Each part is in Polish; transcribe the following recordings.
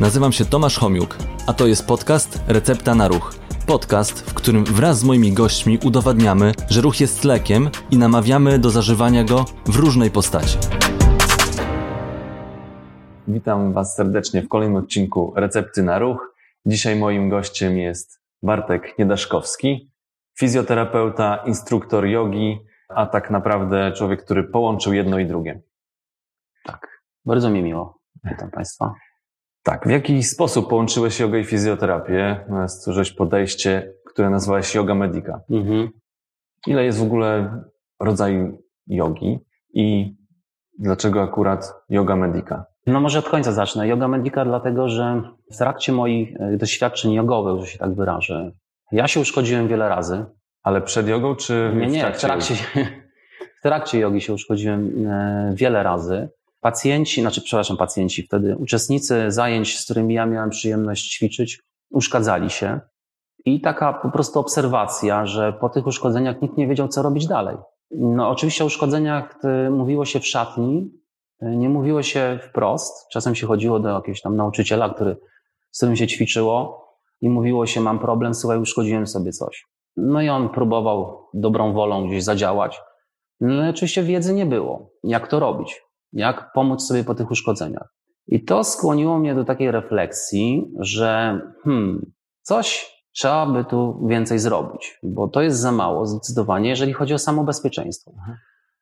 Nazywam się Tomasz Homiuk, a to jest podcast Recepta na Ruch. Podcast, w którym wraz z moimi gośćmi udowadniamy, że ruch jest lekiem i namawiamy do zażywania go w różnej postaci. Witam Was serdecznie w kolejnym odcinku Recepty na Ruch. Dzisiaj moim gościem jest Bartek Niedaszkowski, fizjoterapeuta, instruktor jogi, a tak naprawdę człowiek, który połączył jedno i drugie. Tak, bardzo mi miło. Witam Państwa. Tak, w jaki sposób połączyłeś jogę i fizjoterapię? Stworzyłeś podejście, które nazwałeś yoga medica. Mhm. Ile jest w ogóle rodzaju jogi i dlaczego akurat yoga medica? No może od końca zacznę. Yoga medica dlatego, że w trakcie moich e, doświadczeń jogowych, że się tak wyrażę, ja się uszkodziłem wiele razy. Ale przed jogą czy nie, nie, w trakcie, w trakcie, w trakcie jogi się uszkodziłem e, wiele razy. Pacjenci, znaczy, przepraszam, pacjenci, wtedy uczestnicy zajęć, z którymi ja miałem przyjemność ćwiczyć, uszkadzali się. I taka po prostu obserwacja, że po tych uszkodzeniach nikt nie wiedział, co robić dalej. No, oczywiście o uszkodzeniach e, mówiło się w szatni, e, nie mówiło się wprost. Czasem się chodziło do jakiegoś tam nauczyciela, który, z którym się ćwiczyło i mówiło się, mam problem, słuchaj, uszkodziłem sobie coś. No i on próbował dobrą wolą gdzieś zadziałać. No oczywiście wiedzy nie było, jak to robić, jak pomóc sobie po tych uszkodzeniach. I to skłoniło mnie do takiej refleksji, że hmm, coś trzeba by tu więcej zrobić, bo to jest za mało zdecydowanie, jeżeli chodzi o samo bezpieczeństwo. Mhm.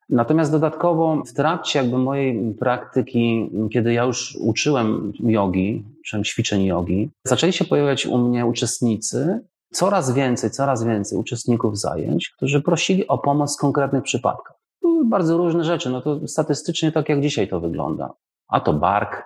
Natomiast dodatkowo w trakcie jakby mojej praktyki, kiedy ja już uczyłem jogi, czy ćwiczeń jogi, zaczęli się pojawiać u mnie uczestnicy, coraz więcej, coraz więcej uczestników zajęć, którzy prosili o pomoc w konkretnych przypadkach. Były bardzo różne rzeczy, no to statystycznie tak jak dzisiaj to wygląda. A to bark,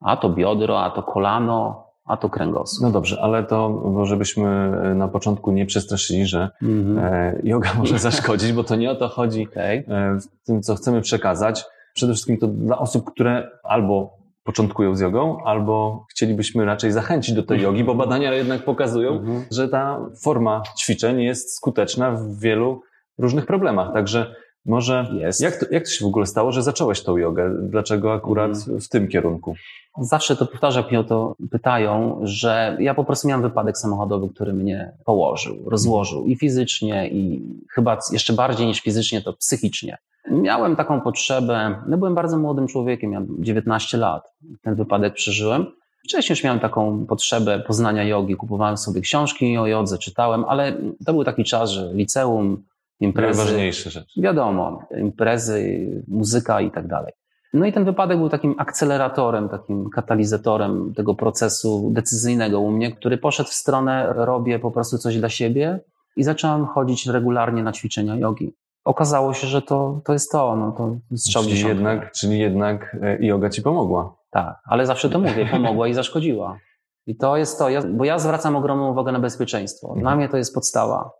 a to biodro, a to kolano, a to kręgosłup. No dobrze, ale to, bo żebyśmy e, na początku nie przestraszyli, że mm -hmm. yoga może zaszkodzić, bo to nie o to chodzi okay. E, w tym, co chcemy przekazać. Przede wszystkim to dla osób, które albo początkują z jogą, albo chcielibyśmy raczej zachęcić do tej jogi, bo badania jednak pokazują, mhm. że ta forma ćwiczeń jest skuteczna w wielu różnych problemach. Także może jest. Jak, to, jak to się w ogóle stało, że zacząłeś tą jogę? Dlaczego akurat mhm. w tym kierunku? Zawsze to powtarzam, jak mnie o to pytają, że ja po prostu miałem wypadek samochodowy, który mnie położył, rozłożył i fizycznie, i chyba jeszcze bardziej niż fizycznie, to psychicznie. Miałem taką potrzebę, no byłem bardzo młodym człowiekiem, miałem 19 lat, ten wypadek przeżyłem. Wcześniej już miałem taką potrzebę poznania jogi, kupowałem sobie książki o jodze, czytałem, ale to był taki czas, że liceum, imprezy. Najważniejsze rzeczy. Wiadomo, imprezy, muzyka i tak dalej. No i ten wypadek był takim akceleratorem, takim katalizatorem tego procesu decyzyjnego u mnie, który poszedł w stronę, robię po prostu coś dla siebie i zacząłem chodzić regularnie na ćwiczenia jogi okazało się, że to, to jest to, no to strzał czyli jednak, czyli jednak e, yoga ci pomogła. Tak, ale zawsze to mówię, pomogła i zaszkodziła. I to jest to, ja, bo ja zwracam ogromną uwagę na bezpieczeństwo. Dla mhm. mnie to jest podstawa.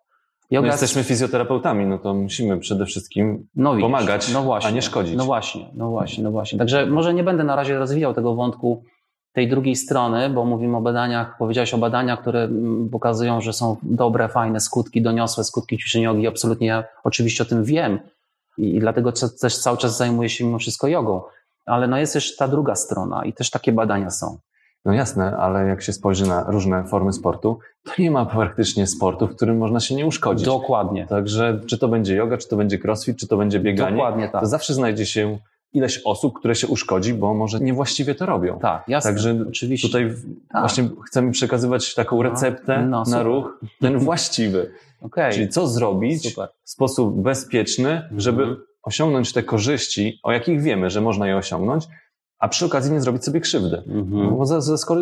Yoga My jesteśmy fizjoterapeutami, no to musimy przede wszystkim no widzisz, pomagać, no właśnie, a nie szkodzić. No właśnie, no właśnie, no właśnie. Także może nie będę na razie rozwijał tego wątku tej drugiej strony, bo mówimy o badaniach, powiedziałeś o badaniach, które mm, pokazują, że są dobre, fajne skutki, doniosłe skutki ćwiczeń jogi. Absolutnie ja oczywiście o tym wiem i, i dlatego też cały czas zajmuję się mimo wszystko jogą. Ale no jest też ta druga strona i też takie badania są. No jasne, ale jak się spojrzy na różne formy sportu, to nie ma praktycznie sportu, w którym można się nie uszkodzić. Dokładnie. Także czy to będzie yoga, czy to będzie crossfit, czy to będzie bieganie, Dokładnie tak. to zawsze znajdzie się ileś osób, które się uszkodzi, bo może niewłaściwie to robią. Tak, jasne. Także oczywiście. tutaj tak. właśnie chcemy przekazywać taką no, receptę no, na ruch, ten właściwy. Okay. Czyli co zrobić super. w sposób bezpieczny, mhm. żeby osiągnąć te korzyści, o jakich wiemy, że można je osiągnąć, a przy okazji nie zrobić sobie krzywdy. Mhm. Bo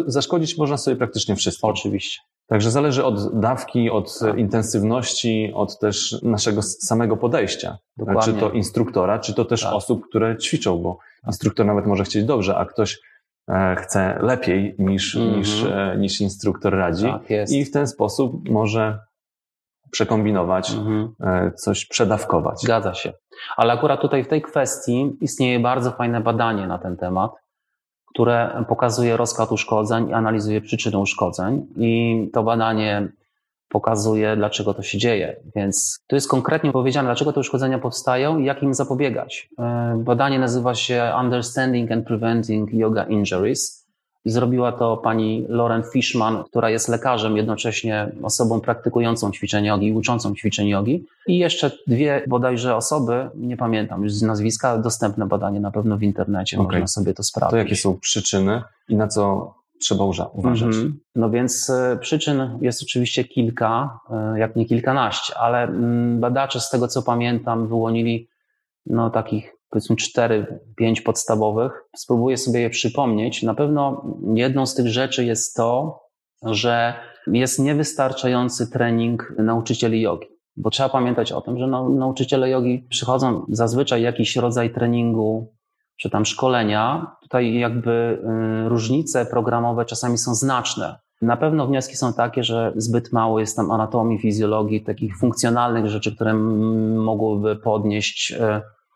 zaszkodzić można sobie praktycznie wszystko. Oczywiście. Także zależy od dawki, od tak. intensywności, od też naszego samego podejścia. Dokładnie. Czy to instruktora, czy to też tak. osób, które ćwiczą, bo instruktor nawet może chcieć dobrze, a ktoś e, chce lepiej niż, -hmm. niż, e, niż instruktor radzi. Tak, I w ten sposób może przekombinować, mm -hmm. coś przedawkować. Zgadza się. Ale akurat tutaj w tej kwestii istnieje bardzo fajne badanie na ten temat które pokazuje rozkład uszkodzeń i analizuje przyczyny uszkodzeń. I to badanie pokazuje, dlaczego to się dzieje. Więc tu jest konkretnie powiedziane, dlaczego te uszkodzenia powstają i jak im zapobiegać. E, badanie nazywa się Understanding and Preventing Yoga Injuries. Zrobiła to pani Lauren Fishman, która jest lekarzem, jednocześnie osobą praktykującą ćwiczenie jogi uczącą ćwiczeń jogi. I jeszcze dwie bodajże osoby, nie pamiętam już z nazwiska, dostępne badanie na pewno w internecie, okay. można sobie to sprawdzić. To jakie są przyczyny i na co trzeba uważać? Mm-hmm. No więc e, przyczyn jest oczywiście kilka, e, jak nie kilkanaście, ale mm, badacze z tego co pamiętam wyłonili no takich powiedzmy cztery, pięć podstawowych. Spróbuję sobie je przypomnieć. Na pewno jedną z tych rzeczy jest to, że jest niewystarczający trening nauczycieli jogi. Bo trzeba pamiętać o tym, że nauczyciele jogi przychodzą zazwyczaj jakiś rodzaj treningu czy tam szkolenia. Tutaj jakby y, różnice programowe czasami są znaczne. Na pewno wnioski są takie, że zbyt mało jest tam anatomii, fizjologii, takich funkcjonalnych rzeczy, które mogłyby podnieść y,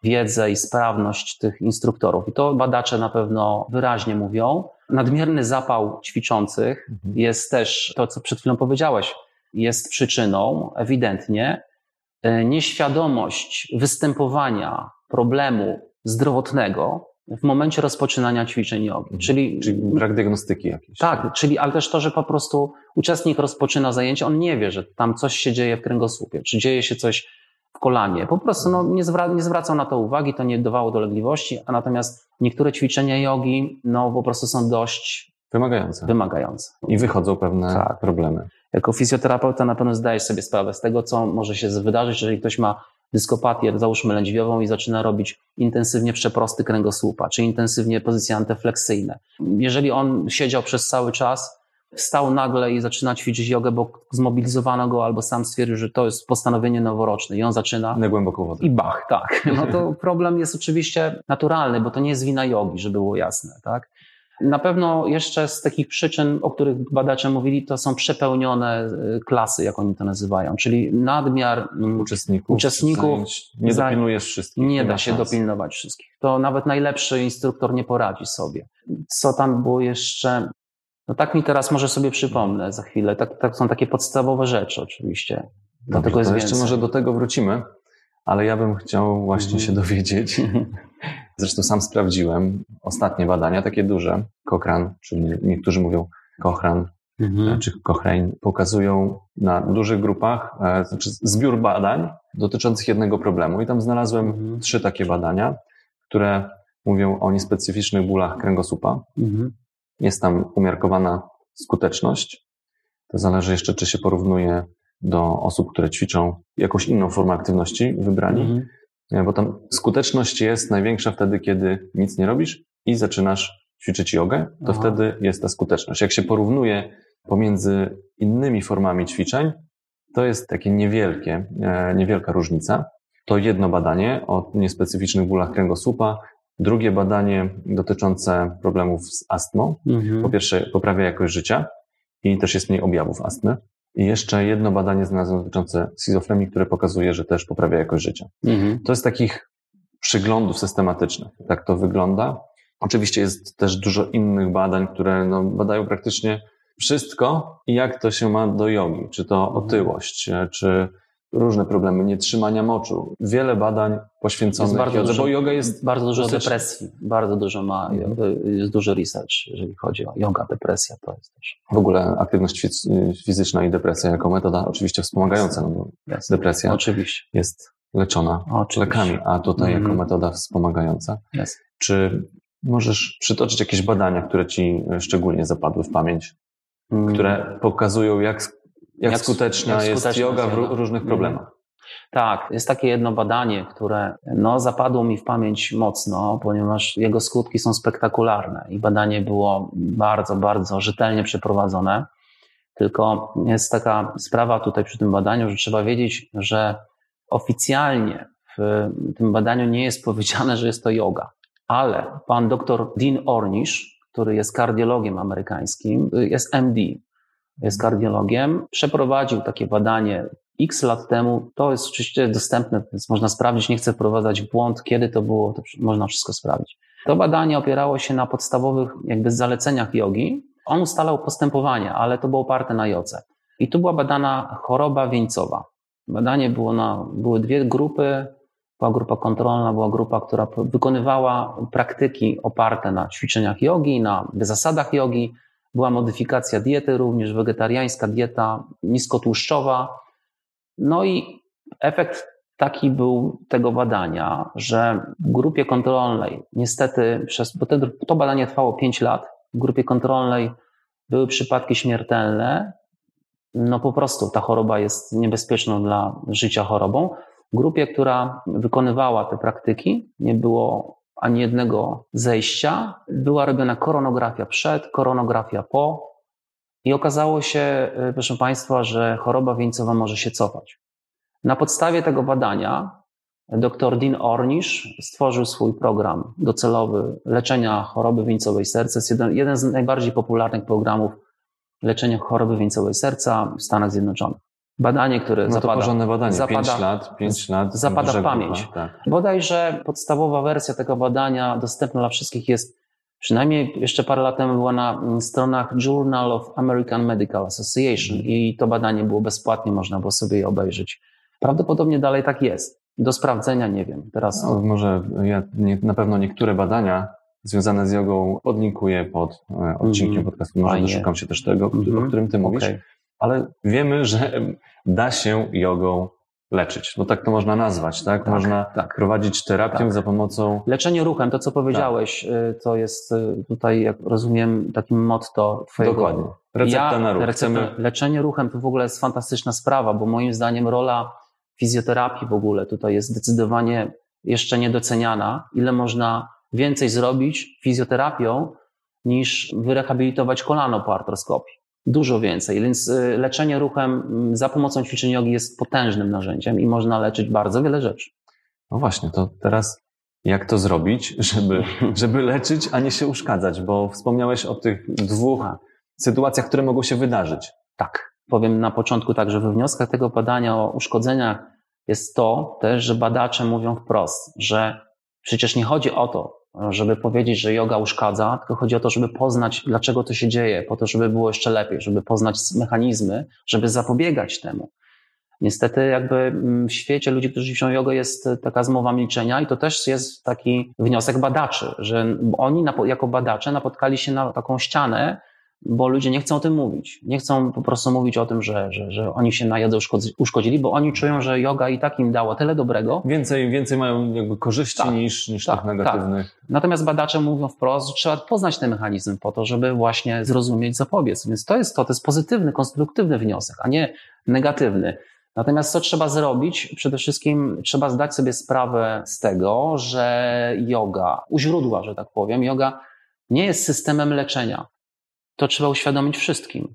wiedzę i sprawność tych instruktorów. I to badacze na pewno wyraźnie mówią. Nadmierny zapał ćwiczących mhm. jest też to, co przed chwilą powiedziałeś, jest przyczyną ewidentnie. E, nieświadomość występowania problemu zdrowotnego w momencie rozpoczynania ćwiczeń jogi. Mhm. Czyli, czyli brak diagnostyki jakiejś. Tak, czyli, ale też to, że po prostu uczestnik rozpoczyna zajęcie, on nie wie, że tam coś się dzieje w kręgosłupie, czy dzieje się coś kolanie. Po prostu no, nie, zwra nie zwracał na to uwagi, to nie dawało dolegliwości, a natomiast niektóre ćwiczenia jogi no, po prostu są dość wymagające. wymagające. I wychodzą pewne tak. problemy. Jako fizjoterapeuta na pewno zdajesz sobie sprawę z tego, co może się wydarzyć, jeżeli ktoś ma dyskopatię, załóżmy lędźwiową i zaczyna robić intensywnie przeprosty kręgosłupa, czy intensywnie pozycje antefleksyjne. Jeżeli on siedział przez cały czas, wstał nagle i zaczyna ćwiczyć jogę, bo zmobilizowano go albo sam stwierdził, że to jest postanowienie noworoczne i on zaczyna... Na głęboką wodę. I bach, tak. No to problem jest oczywiście naturalny, bo to nie jest wina jogi, żeby było jasne, tak. Na pewno jeszcze z takich przyczyn, o których badacze mówili, to są przepełnione y, klasy, jak oni to nazywają, czyli nadmiar mm, uczestników. uczestników nie dopilnujesz wszystkich. Nie da się dopilnować wszystkich. To nawet najlepszy instruktor nie poradzi sobie. Co tam było jeszcze? No tak mi teraz może sobie przypomnę za chwilę. Tak, tak są takie podstawowe rzeczy oczywiście. Dlatego jest jeszcze może do tego wrócimy, ale ja bym chciał właśnie mm. się dowiedzieć. Zresztą sam sprawdziłem ostatnie badania, takie duże, Cochrane, czyli niektórzy mówią Cochrane, mm-hmm. czy Cochrane, pokazują na dużych grupach, e, znaczy zbiór badań dotyczących jednego problemu. I tam znalazłem mm-hmm. trzy takie badania, które mówią o niespecyficznych bólach kręgosłupa. Mm-hmm. Jest tam umiarkowana skuteczność. To zależy jeszcze, czy się porównuje do osób, które ćwiczą jakąś inną formę aktywności wybrani, mhm. bo tam skuteczność jest największa wtedy, kiedy nic nie robisz i zaczynasz ćwiczyć jogę, to Aha. wtedy jest ta skuteczność. Jak się porównuje pomiędzy innymi formami ćwiczeń, to jest takie niewielkie, e, niewielka różnica. To jedno badanie o niespecyficznych bólach kręgosłupa Drugie badanie dotyczące problemów z astmą. Mhm. Po pierwsze, poprawia jakość życia i też jest mniej objawów astmy. I jeszcze jedno badanie znalazłem dotyczące schizofrenii, które pokazuje, że też poprawia jakość życia. Mhm. To jest takich przyglądów systematycznych. Tak to wygląda. Oczywiście jest też dużo innych badań, które no, badają praktycznie wszystko i jak to się ma do jogi. Czy to mhm. otyłość, czy różne problemy, nietrzymania moczu. Wiele badań poświęconych bardzo jodze, dużo, bo yoga jest... Bardzo dużo dosyć... depresji, bardzo dużo ma, mhm. jest dużo research, jeżeli chodzi o yoga, depresja, to jest też... W ogóle aktywność fizyczna i depresja jako metoda oczywiście wspomagająca, no depresja oczywiście. jest leczona oczywiście. lekami, a tutaj mhm. jako metoda wspomagająca. Czy możesz przytoczyć jakieś badania, które ci szczególnie zapadły w pamięć, mhm. które pokazują, jak jak, jak skuteczna jak jest skuteczna yoga w różnych mhm. problemach. Tak, jest takie jedno badanie, które no, zapadło mi w pamięć mocno, ponieważ jego skutki są spektakularne i badanie było bardzo, bardzo rzetelnie przeprowadzone. Tylko jest taka sprawa tutaj przy tym badaniu, że trzeba wiedzieć, że oficjalnie w tym badaniu nie jest powiedziane, że jest to yoga, ale pan dr Dean Ornish, który jest kardiologiem amerykańskim, jest MD, jest kardiologiem, przeprowadził takie badanie x lat temu. To jest oczywiście dostępne, więc można sprawdzić. Nie chcę wprowadzać w błąd, kiedy to było, to można wszystko sprawdzić. To badanie opierało się na podstawowych jakby zaleceniach jogi. On ustalał postępowania, ale to było oparte na jodze. I tu była badana choroba wieńcowa. Badanie było na, były dwie grupy była grupa kontrolna, była grupa, która wykonywała praktyki oparte na ćwiczeniach jogi, na zasadach jogi. Była modyfikacja diety, również wegetariańska dieta niskotłuszczowa. No i efekt taki był tego badania, że w grupie kontrolnej, niestety, przez, bo to badanie trwało 5 lat, w grupie kontrolnej były przypadki śmiertelne. No po prostu ta choroba jest niebezpieczną dla życia chorobą. W grupie, która wykonywała te praktyki, nie było ani jednego zejścia. Była robiona koronografia przed, koronografia po i okazało się, y, proszę Państwa, że choroba wieńcowa może się cofać. Na podstawie tego badania dr Dean Ornish stworzył swój program docelowy leczenia choroby wieńcowej serca. Jest jeden, jeden z najbardziej popularnych programów leczenia choroby wieńcowej serca w Stanach Zjednoczonych. Badanie, które no zapada, porządne badanie, zapada, 5 lat, 5 lat. Zapada w pamięć. Tak. Bodajże podstawowa wersja tego badania dostępna dla wszystkich jest Przynajmniej jeszcze parę lat temu była na stronach Journal of American Medical Association i to badanie było bezpłatnie, można było sobie je obejrzeć. Prawdopodobnie dalej tak jest. Do sprawdzenia nie wiem. Teraz. No, może ja nie, na pewno niektóre badania związane z jogą podlinkuję pod e, odcinkiem mm, podcastu. Może doszukam się też tego, mm -hmm. o mhm. którym ty mówisz. Okay. Ale wiemy, że da się jogą leczyć, bo tak to można nazwać, tak? tak można tak. prowadzić terapię tak. za pomocą... Leczenie ruchem, to co powiedziałeś, tak. to jest y, tutaj, jak rozumiem, takim motto twojego... Dokładnie. Recepta ja, na ruch. Recepta. Leczenie ruchem to w ogóle jest fantastyczna sprawa, bo moim zdaniem rola fizjoterapii w ogóle tutaj jest zdecydowanie jeszcze niedoceniana. Ile można więcej zrobić fizjoterapią niż wyrehabilitować kolano po artroskopii. Dużo więcej, więc y, leczenie ruchem mm, za pomocą ćwiczeń jogi jest potężnym narzędziem i można leczyć bardzo wiele rzeczy. No właśnie, to teraz jak to zrobić, żeby, żeby leczyć, a nie się uszkadzać? Bo wspomniałeś o tych dwóch tak. sytuacjach, które mogą się wydarzyć. Tak. Powiem na początku tak, że we wnioskach tego badania o uszkodzeniach jest to też, że badacze mówią wprost, że przecież nie chodzi o to, żeby powiedzieć, że yoga uszkadza, tylko chodzi o to, żeby poznać, dlaczego to się dzieje, po to, żeby było jeszcze lepiej, żeby poznać mechanizmy, żeby zapobiegać temu. Niestety, jakby w świecie ludzi, którzy ćwiczą jogę, jest taka zmowa milczenia, i to też jest taki wniosek badaczy, że oni jako badacze napotkali się na taką ścianę, bo ludzie nie chcą o tym mówić. Nie chcą po prostu mówić o tym, że, że, że oni się na jodze uszkodzili, bo oni czują, że yoga i tak im dała tyle dobrego. Więcej, więcej mają jakby korzyści tak, niż, niż tak, tych negatywnych. Tak. Natomiast badacze mówią wprost, że trzeba poznać ten mechanizm po to, żeby właśnie zrozumieć, zapobiec. Więc to jest to, to jest pozytywny, konstruktywny wniosek, a nie negatywny. Natomiast co trzeba zrobić? Przede wszystkim trzeba zdać sobie sprawę z tego, że yoga, u źródła, że tak powiem, yoga nie jest systemem leczenia. To trzeba uświadomić wszystkim.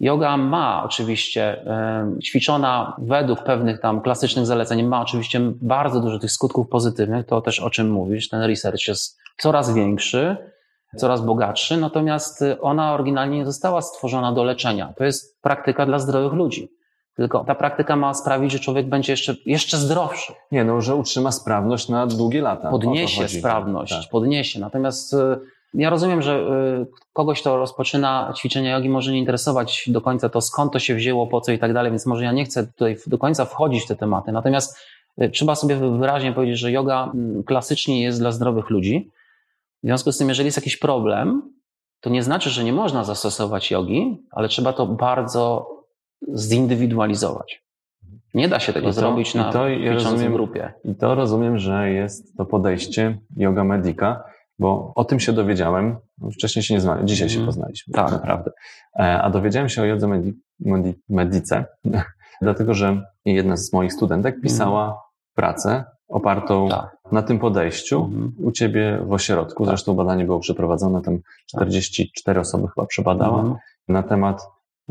Yoga ma oczywiście, ćwiczona według pewnych tam klasycznych zaleceń, ma oczywiście bardzo dużo tych skutków pozytywnych, to też o czym mówisz, ten research jest coraz większy, coraz bogatszy, natomiast ona oryginalnie nie została stworzona do leczenia. To jest praktyka dla zdrowych ludzi. Tylko ta praktyka ma sprawić, że człowiek będzie jeszcze, jeszcze zdrowszy. Nie, no, że utrzyma sprawność na długie lata. Podniesie sprawność, tak. podniesie. Natomiast ja rozumiem, że y, kogoś, kto rozpoczyna ćwiczenia jogi, może nie interesować do końca to, skąd to się wzięło, po co i tak dalej, więc może ja nie chcę tutaj do końca wchodzić w te tematy. Natomiast y, trzeba sobie wyraźnie powiedzieć, że yoga mm, klasycznie jest dla zdrowych ludzi. W związku z tym, jeżeli jest jakiś problem, to nie znaczy, że nie można zastosować jogi, ale trzeba to bardzo zindywidualizować. Nie da się tego to, zrobić na to, ja rozumiem, grupie. I to rozumiem, że jest to podejście yoga medica, bo o tym się dowiedziałem, wcześniej się nie znałem, dzisiaj się mhm. poznaliśmy, tak naprawdę. E, a dowiedziałem się o jodze medi, medi, medice, dlatego że jedna z moich studentek mhm. pisała pracę opartą tak. na tym podejściu mhm. u ciebie w ośrodku. Tak. Zresztą badanie było przeprowadzone, tam 44 osoby chyba przebadała na temat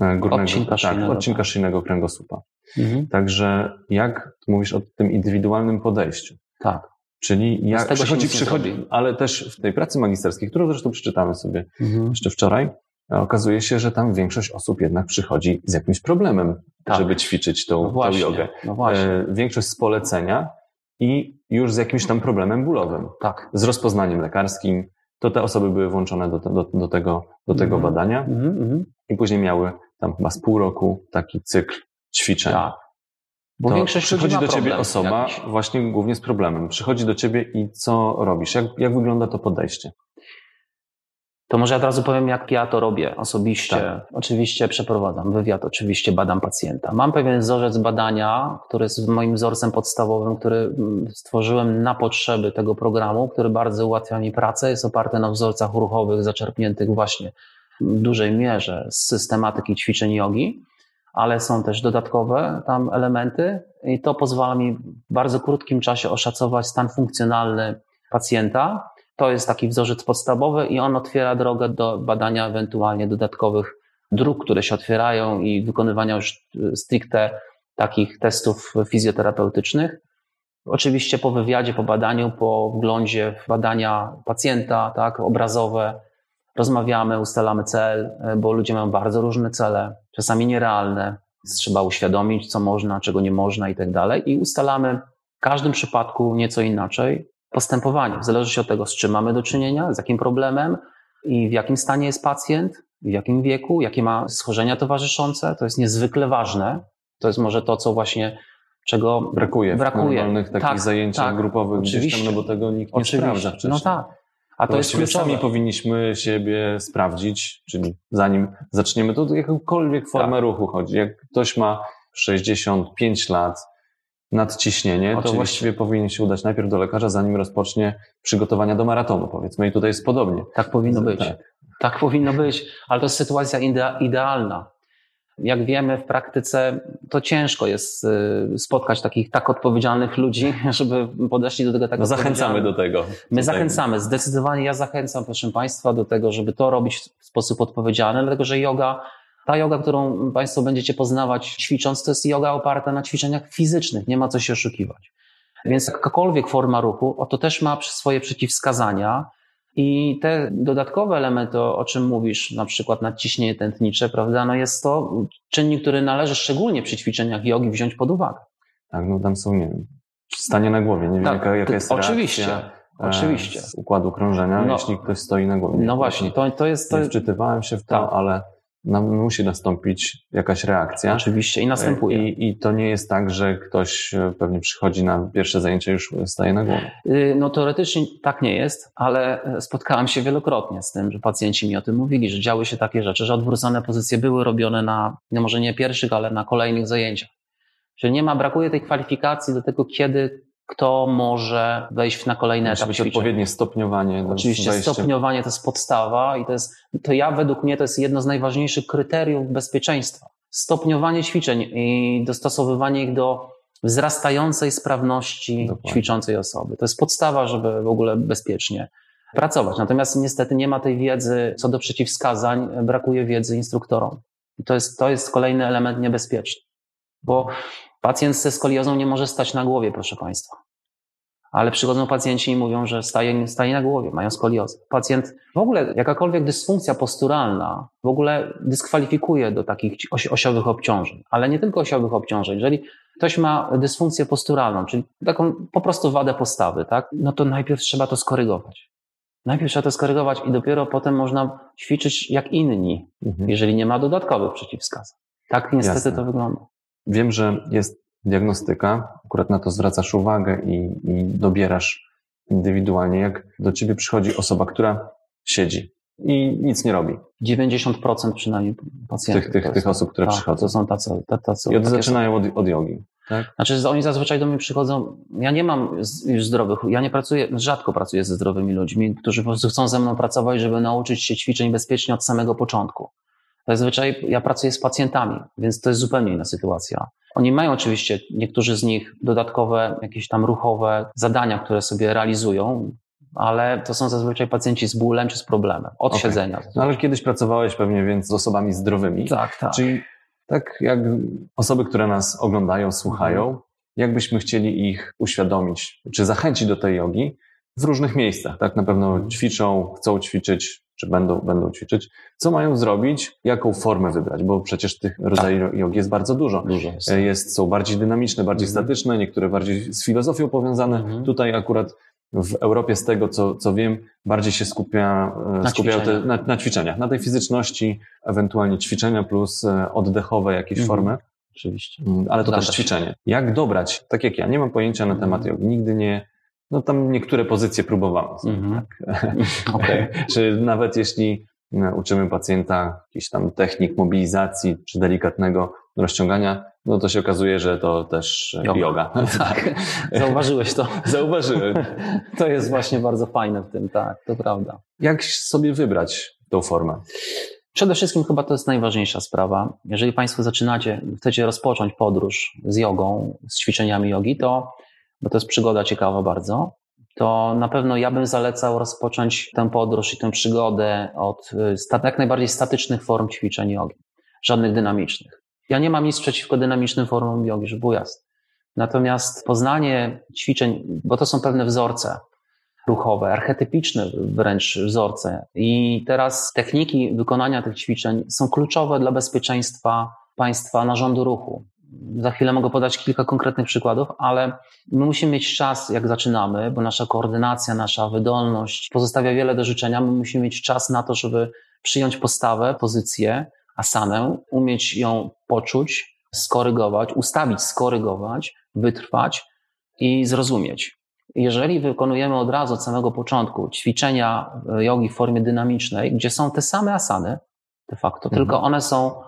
e, górnego, odcinka, tak, szyjnego, odcinka tak. szyjnego kręgosłupa. Mhm. Także jak mówisz o tym indywidualnym podejściu? Tak. Czyli jak przychodzi, przychodzi, ale też w tej pracy magisterskiej, którą zresztą przeczytamy sobie mhm. jeszcze wczoraj, okazuje się, że tam większość osób jednak przychodzi z jakimś problemem, tak. żeby ćwiczyć tą, no właśnie, tą jogę. No właśnie. E, większość z polecenia i już z jakimś tam problemem bólowym. Tak. Z rozpoznaniem lekarskim. To te osoby były włączone do, do, do tego, do tego mhm. badania mhm, mhm. i później miały tam chyba z pół roku taki cykl ćwiczeń. Tak Bo większość przychodzi do ciebie osoba jakiś. właśnie głównie z problemem. Przychodzi do ciebie i co robisz? Jak, jak wygląda to podejście? To może od razu powiem, jak ja to robię osobiście. Tak. Oczywiście przeprowadzam wywiad, oczywiście badam pacjenta. Mam pewien wzorzec badania, który jest moim wzorcem podstawowym, który mm, stworzyłem na potrzeby tego programu, który bardzo ułatwia mi pracę. Jest oparty na wzorcach ruchowych zaczerpniętych właśnie w dużej mierze z systematyki ćwiczeń jogi, ale są też dodatkowe tam elementy i to pozwala mi w bardzo krótkim czasie oszacować stan funkcjonalny pacjenta to jest taki wzorzec podstawowy i on otwiera drogę do badania ewentualnie dodatkowych dróg, które się otwierają i wykonywania już e, stricte takich testów fizjoterapeutycznych. Oczywiście po wywiadzie, po badaniu, po wglądzie w badania pacjenta, tak, obrazowe, rozmawiamy, ustalamy cel, e, bo ludzie mają bardzo różne cele, czasami nierealne. Trzeba uświadomić, co można, czego nie można i tak dalej. I ustalamy w każdym przypadku nieco inaczej postępowanie. W zależności od tego, z czym mamy do czynienia, z jakim problemem i w jakim stanie jest pacjent, w jakim wieku, jakie ma schorzenia towarzyszące. To jest niezwykle ważne. To jest może to, co właśnie czego brakuje, brakuje. w normalnych takich tak, zajęciach tak, grupowych oczywiście. gdzieś tam, no bo tego nikt nie oczywiście. sprawdza wcześniej. No tak. A to, to jest kluczowe. sami powinniśmy siebie sprawdzić, czyli zanim zaczniemy, to jakąkolwiek formę tak. ruchu chodzi. Jak ktoś ma 65 lat, nadciśnienie, Oczywiście. to właściwie powinien się udać najpierw do lekarza, zanim rozpocznie przygotowania do maratonu, powiedzmy. I tutaj jest podobnie. Tak powinno być. Tak, tak powinno być, ale to jest sytuacja idealna. Jak wiemy, w praktyce to ciężko jest y, spotkać takich tak odpowiedzialnych ludzi, żeby podeszli do tego tak no Zachęcamy do tego. My zachęcamy, zdecydowanie ja zachęcam, proszę Państwa, do tego, żeby to robić w sposób odpowiedzialny, dlatego że yoga ta yoga, którą Państwo będziecie poznawać ćwicząc, to jest yoga oparta na ćwiczeniach fizycznych, nie ma co się oszukiwać. Więc jakakolwiek forma ruchu, to też ma swoje przeciwwskazania i te dodatkowe elementy, o czym mówisz, na przykład nadciśnienie tętnicze, prawda, no jest to czynnik, który należy szczególnie przy ćwiczeniach jogi wziąć pod uwagę. Tak, no tam są, nie wiem, stanie na głowie, nie wiem tak, jaka, jaka jest oczywiście. reakcja. Oczywiście. Z układu krążenia, no, jeśli ktoś stoi na głowie. No właśnie, to, to jest. To... Nie wczytywałem się w to, tak. ale musi nastąpić jakaś reakcja. Oczywiście i następuje. I, I, to nie jest tak, że ktoś e, pewnie przychodzi na pierwsze zajęcie już staje na głowę. Y, no teoretycznie tak nie jest, ale e, spotkałem się wielokrotnie z tym, że pacjenci mi o tym mówili, że działy się takie rzeczy, że odwrócone pozycje były robione na, no może nie pierwszych, ale na kolejnych zajęciach. Że nie ma, brakuje tej kwalifikacji do tego, kiedy kto może wejść na kolejny etap ćwiczeń. odpowiednie stopniowanie. Oczywiście stopniowanie to jest podstawa i to jest, to ja według mnie to jest jedno z najważniejszych kryteriów bezpieczeństwa. Stopniowanie ćwiczeń i dostosowywanie ich do wzrastającej sprawności Dokładnie. ćwiczącej osoby. To jest podstawa, żeby w ogóle bezpiecznie pracować. Natomiast niestety nie ma tej wiedzy co do przeciwwskazań, brakuje wiedzy instruktorom. I to jest, to jest kolejny element niebezpieczny. Bo Pacjent ze skoliozą nie może stać na głowie, proszę Państwa. Ale przychodzą pacjenci i mówią, że staje, staje na głowie, mają skoliozę. Pacjent, w ogóle jakakolwiek dysfunkcja posturalna w ogóle dyskwalifikuje do takich osiowych obciążeń. Ale nie tylko osiowych obciążeń. Jeżeli ktoś ma dysfunkcję posturalną, czyli taką po prostu wadę postawy, tak, no to najpierw trzeba to skorygować. Najpierw trzeba to skorygować i dopiero potem można ćwiczyć jak inni, mhm. jeżeli nie ma dodatkowych przeciwwskazań. Tak niestety Jasne. to wygląda. Wiem, że jest diagnostyka, akurat na to zwracasz uwagę i, i dobierasz indywidualnie, jak do ciebie przychodzi osoba, która siedzi i nic nie robi. 90% przynajmniej pacjentów. Tych, tych, tych osób, które tak, przychodzą. To są tacy, tacy, I od, zaczynają od, od jogi. Tak? Znaczy, oni zazwyczaj do mnie przychodzą. Ja nie mam już zdrowych, ja nie pracuję, rzadko pracuję ze zdrowymi ludźmi, którzy po prostu chcą ze mną pracować, żeby nauczyć się ćwiczeń bezpiecznie od samego początku. Zazwyczaj ja pracuję z pacjentami, więc to jest zupełnie inna sytuacja. Oni mają oczywiście, niektórzy z nich, dodatkowe jakieś tam ruchowe zadania, które sobie realizują, ale to są zazwyczaj pacjenci z bólem czy z problemem, od okay. siedzenia. No ale kiedyś pracowałeś pewnie więc z osobami zdrowymi. Tak, tak. Czyli tak jak osoby, które nas oglądają, słuchają, mhm. jakbyśmy chcieli ich uświadomić, czy zachęcić do tej jogi w różnych miejscach, tak? Na pewno ćwiczą, chcą ćwiczyć czy będą, będą ćwiczyć, co mają zrobić, jaką formę wybrać, bo przecież tych rodzajów tak. jogi jest bardzo dużo. dużo jest. jest. Są bardziej dynamiczne, bardziej mhm. statyczne, niektóre bardziej z filozofią powiązane. Mhm. Tutaj akurat w Europie, z tego co, co wiem, bardziej się skupia, e, na, skupiają te, na, na, ćwiczeniach, na tej fizyczności, ewentualnie ćwiczenia plus e, oddechowe jakieś mhm. formy. oczywiście. Mm, ale to też ćwiczenie. Jak dobrać, tak jak ja, nie mam pojęcia na temat jogi, nigdy nie, no tam niektóre pozycje próbowałem. Mm-hmm. Tak. okay. czy nawet jeśli e, uczymy pacjenta jakichś tam technik mobilizacji czy delikatnego rozciągania, no to się okazuje, że to też yoga. yoga. Tak. Zauważyłeś to? Zauważyłem. To jest właśnie bardzo fajne w tym, tak, to prawda. Jak sobie wybrać tą formę? Przede wszystkim chyba to jest najważniejsza sprawa. Jeżeli Państwo zaczynacie, chcecie rozpocząć podróż z jogą, z ćwiczeniami jogi, to, bo to jest przygoda ciekawa bardzo, to na pewno ja bym zalecał rozpocząć tę podróż i tę przygodę od y, jak najbardziej statycznych form ćwiczeń jogi, żadnych dynamicznych. Ja nie mam nic przeciwko dynamicznym formom jogi, żeby było. Natomiast poznanie ćwiczeń, bo to są pewne wzorce ruchowe, archetypiczne wręcz wzorce. I teraz techniki wykonania tych ćwiczeń są kluczowe dla bezpieczeństwa państwa narządu ruchu. Za chwilę mogę podać kilka konkretnych przykładów, ale my musimy mieć czas, jak zaczynamy, bo nasza koordynacja, nasza wydolność pozostawia wiele do życzenia. My musimy mieć czas na to, żeby przyjąć postawę, pozycję, asanę, umieć ją poczuć, skorygować, ustawić, skorygować, wytrwać i zrozumieć. Jeżeli wykonujemy od razu, od samego początku ćwiczenia jogi w formie dynamicznej, gdzie są te same asany, de facto, mhm. tylko one są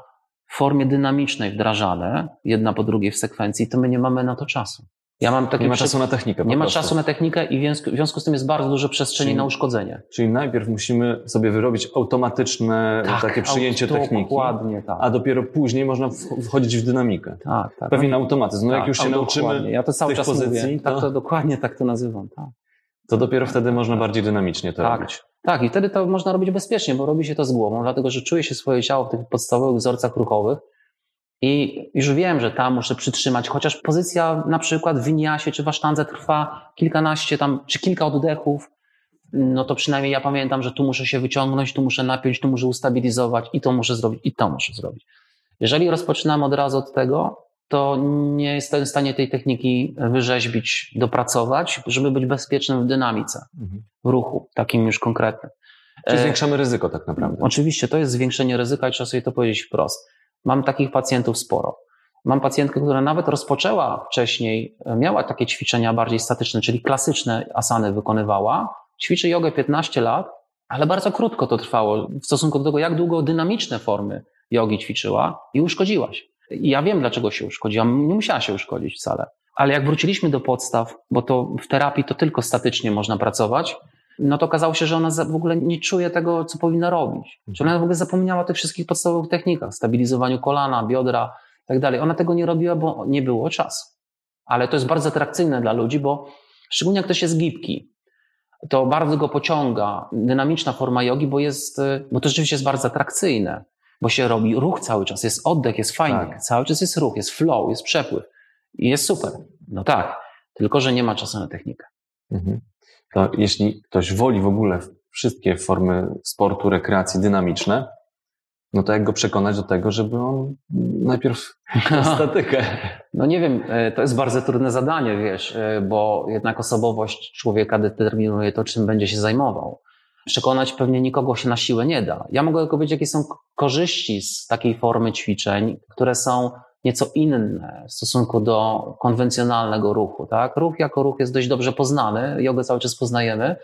w formie dynamicznej wdrażane, jedna po drugiej w sekwencji, to my nie mamy na to czasu. Ja mam takie nie ma czasu na technikę. Nie ma czasu na technikę i w związku z tym jest bardzo dużo przestrzeni czyli, na uszkodzenie. Czyli najpierw musimy sobie wyrobić automatyczne tak, takie przyjęcie techniki, dokładnie, tak. a dopiero później można wchodzić w dynamikę. Tak, tak. Pewien automatyzm. No tak, jak już się nauczymy ja to cały czas pozycji, mówię. Tak to... to dokładnie tak to nazywam. Tak. To dopiero wtedy można bardziej dynamicznie to tak. robić. Tak, i wtedy to można robić bezpiecznie, bo robi się to z głową, dlatego że czuje się swoje ciało w tych podstawowych wzorcach ruchowych i już wiem, że tam muszę przytrzymać, chociaż pozycja na przykład w winiasie czy w asztandze trwa kilkanaście tam, czy kilka oddechów, no to przynajmniej ja pamiętam, że tu muszę się wyciągnąć, tu muszę napiąć, tu muszę ustabilizować i to muszę zrobić, i to muszę zrobić. Jeżeli rozpoczynam od razu od tego, to nie jestem w stanie tej techniki wyrzeźbić, dopracować, żeby być bezpiecznym w dynamice, mhm. w ruchu, takim już konkretnym. Czyli e, zwiększamy ryzyko tak naprawdę. Oczywiście, to jest zwiększenie ryzyka i trzeba sobie to powiedzieć wprost. Mam takich pacjentów sporo. Mam pacjentkę, która nawet rozpoczęła wcześniej, e, miała takie ćwiczenia bardziej statyczne, czyli klasyczne asany wykonywała. Ćwiczy jogę 15 lat, ale bardzo krótko to trwało w stosunku do tego, jak długo dynamiczne formy jogi ćwiczyła i uszkodziła się. I ja wiem, dlaczego się uszkodziła. Nie musiała się uszkodzić wcale. Ale jak wróciliśmy do podstaw, bo to w terapii to tylko statycznie można pracować, no to okazało się, że ona w ogóle nie czuje tego, co powinna robić. Że ona w ogóle zapomniała o tych wszystkich podstawowych technikach, stabilizowaniu kolana, biodra i tak dalej. Ona tego nie robiła, bo nie było czasu. Ale to jest bardzo atrakcyjne dla ludzi, bo szczególnie jak ktoś jest gibki, to bardzo go pociąga dynamiczna forma jogi, bo jest, bo to rzeczywiście jest bardzo atrakcyjne, bo się robi ruch cały czas, jest oddech, jest fajnie, tak. cały czas jest ruch, jest flow, jest przepływ i jest super. No tak, tylko że nie ma czasu na technikę. Mhm to jeśli ktoś woli w ogóle wszystkie formy sportu, rekreacji dynamiczne, no to jak go przekonać do tego, żeby on najpierw statykę? No nie wiem, e, to jest bardzo trudne zadanie, wiesz, e, bo jednak osobowość człowieka determinuje to, czym będzie się zajmował. Przekonać pewnie nikogo się na siłę nie da. Ja mogę tylko powiedzieć, jakie są korzyści z takiej formy ćwiczeń, które są nieco inne w stosunku do konwencjonalnego ruchu. Tak? Ruch jako ruch jest dość dobrze poznany, jogę cały czas poznajemy,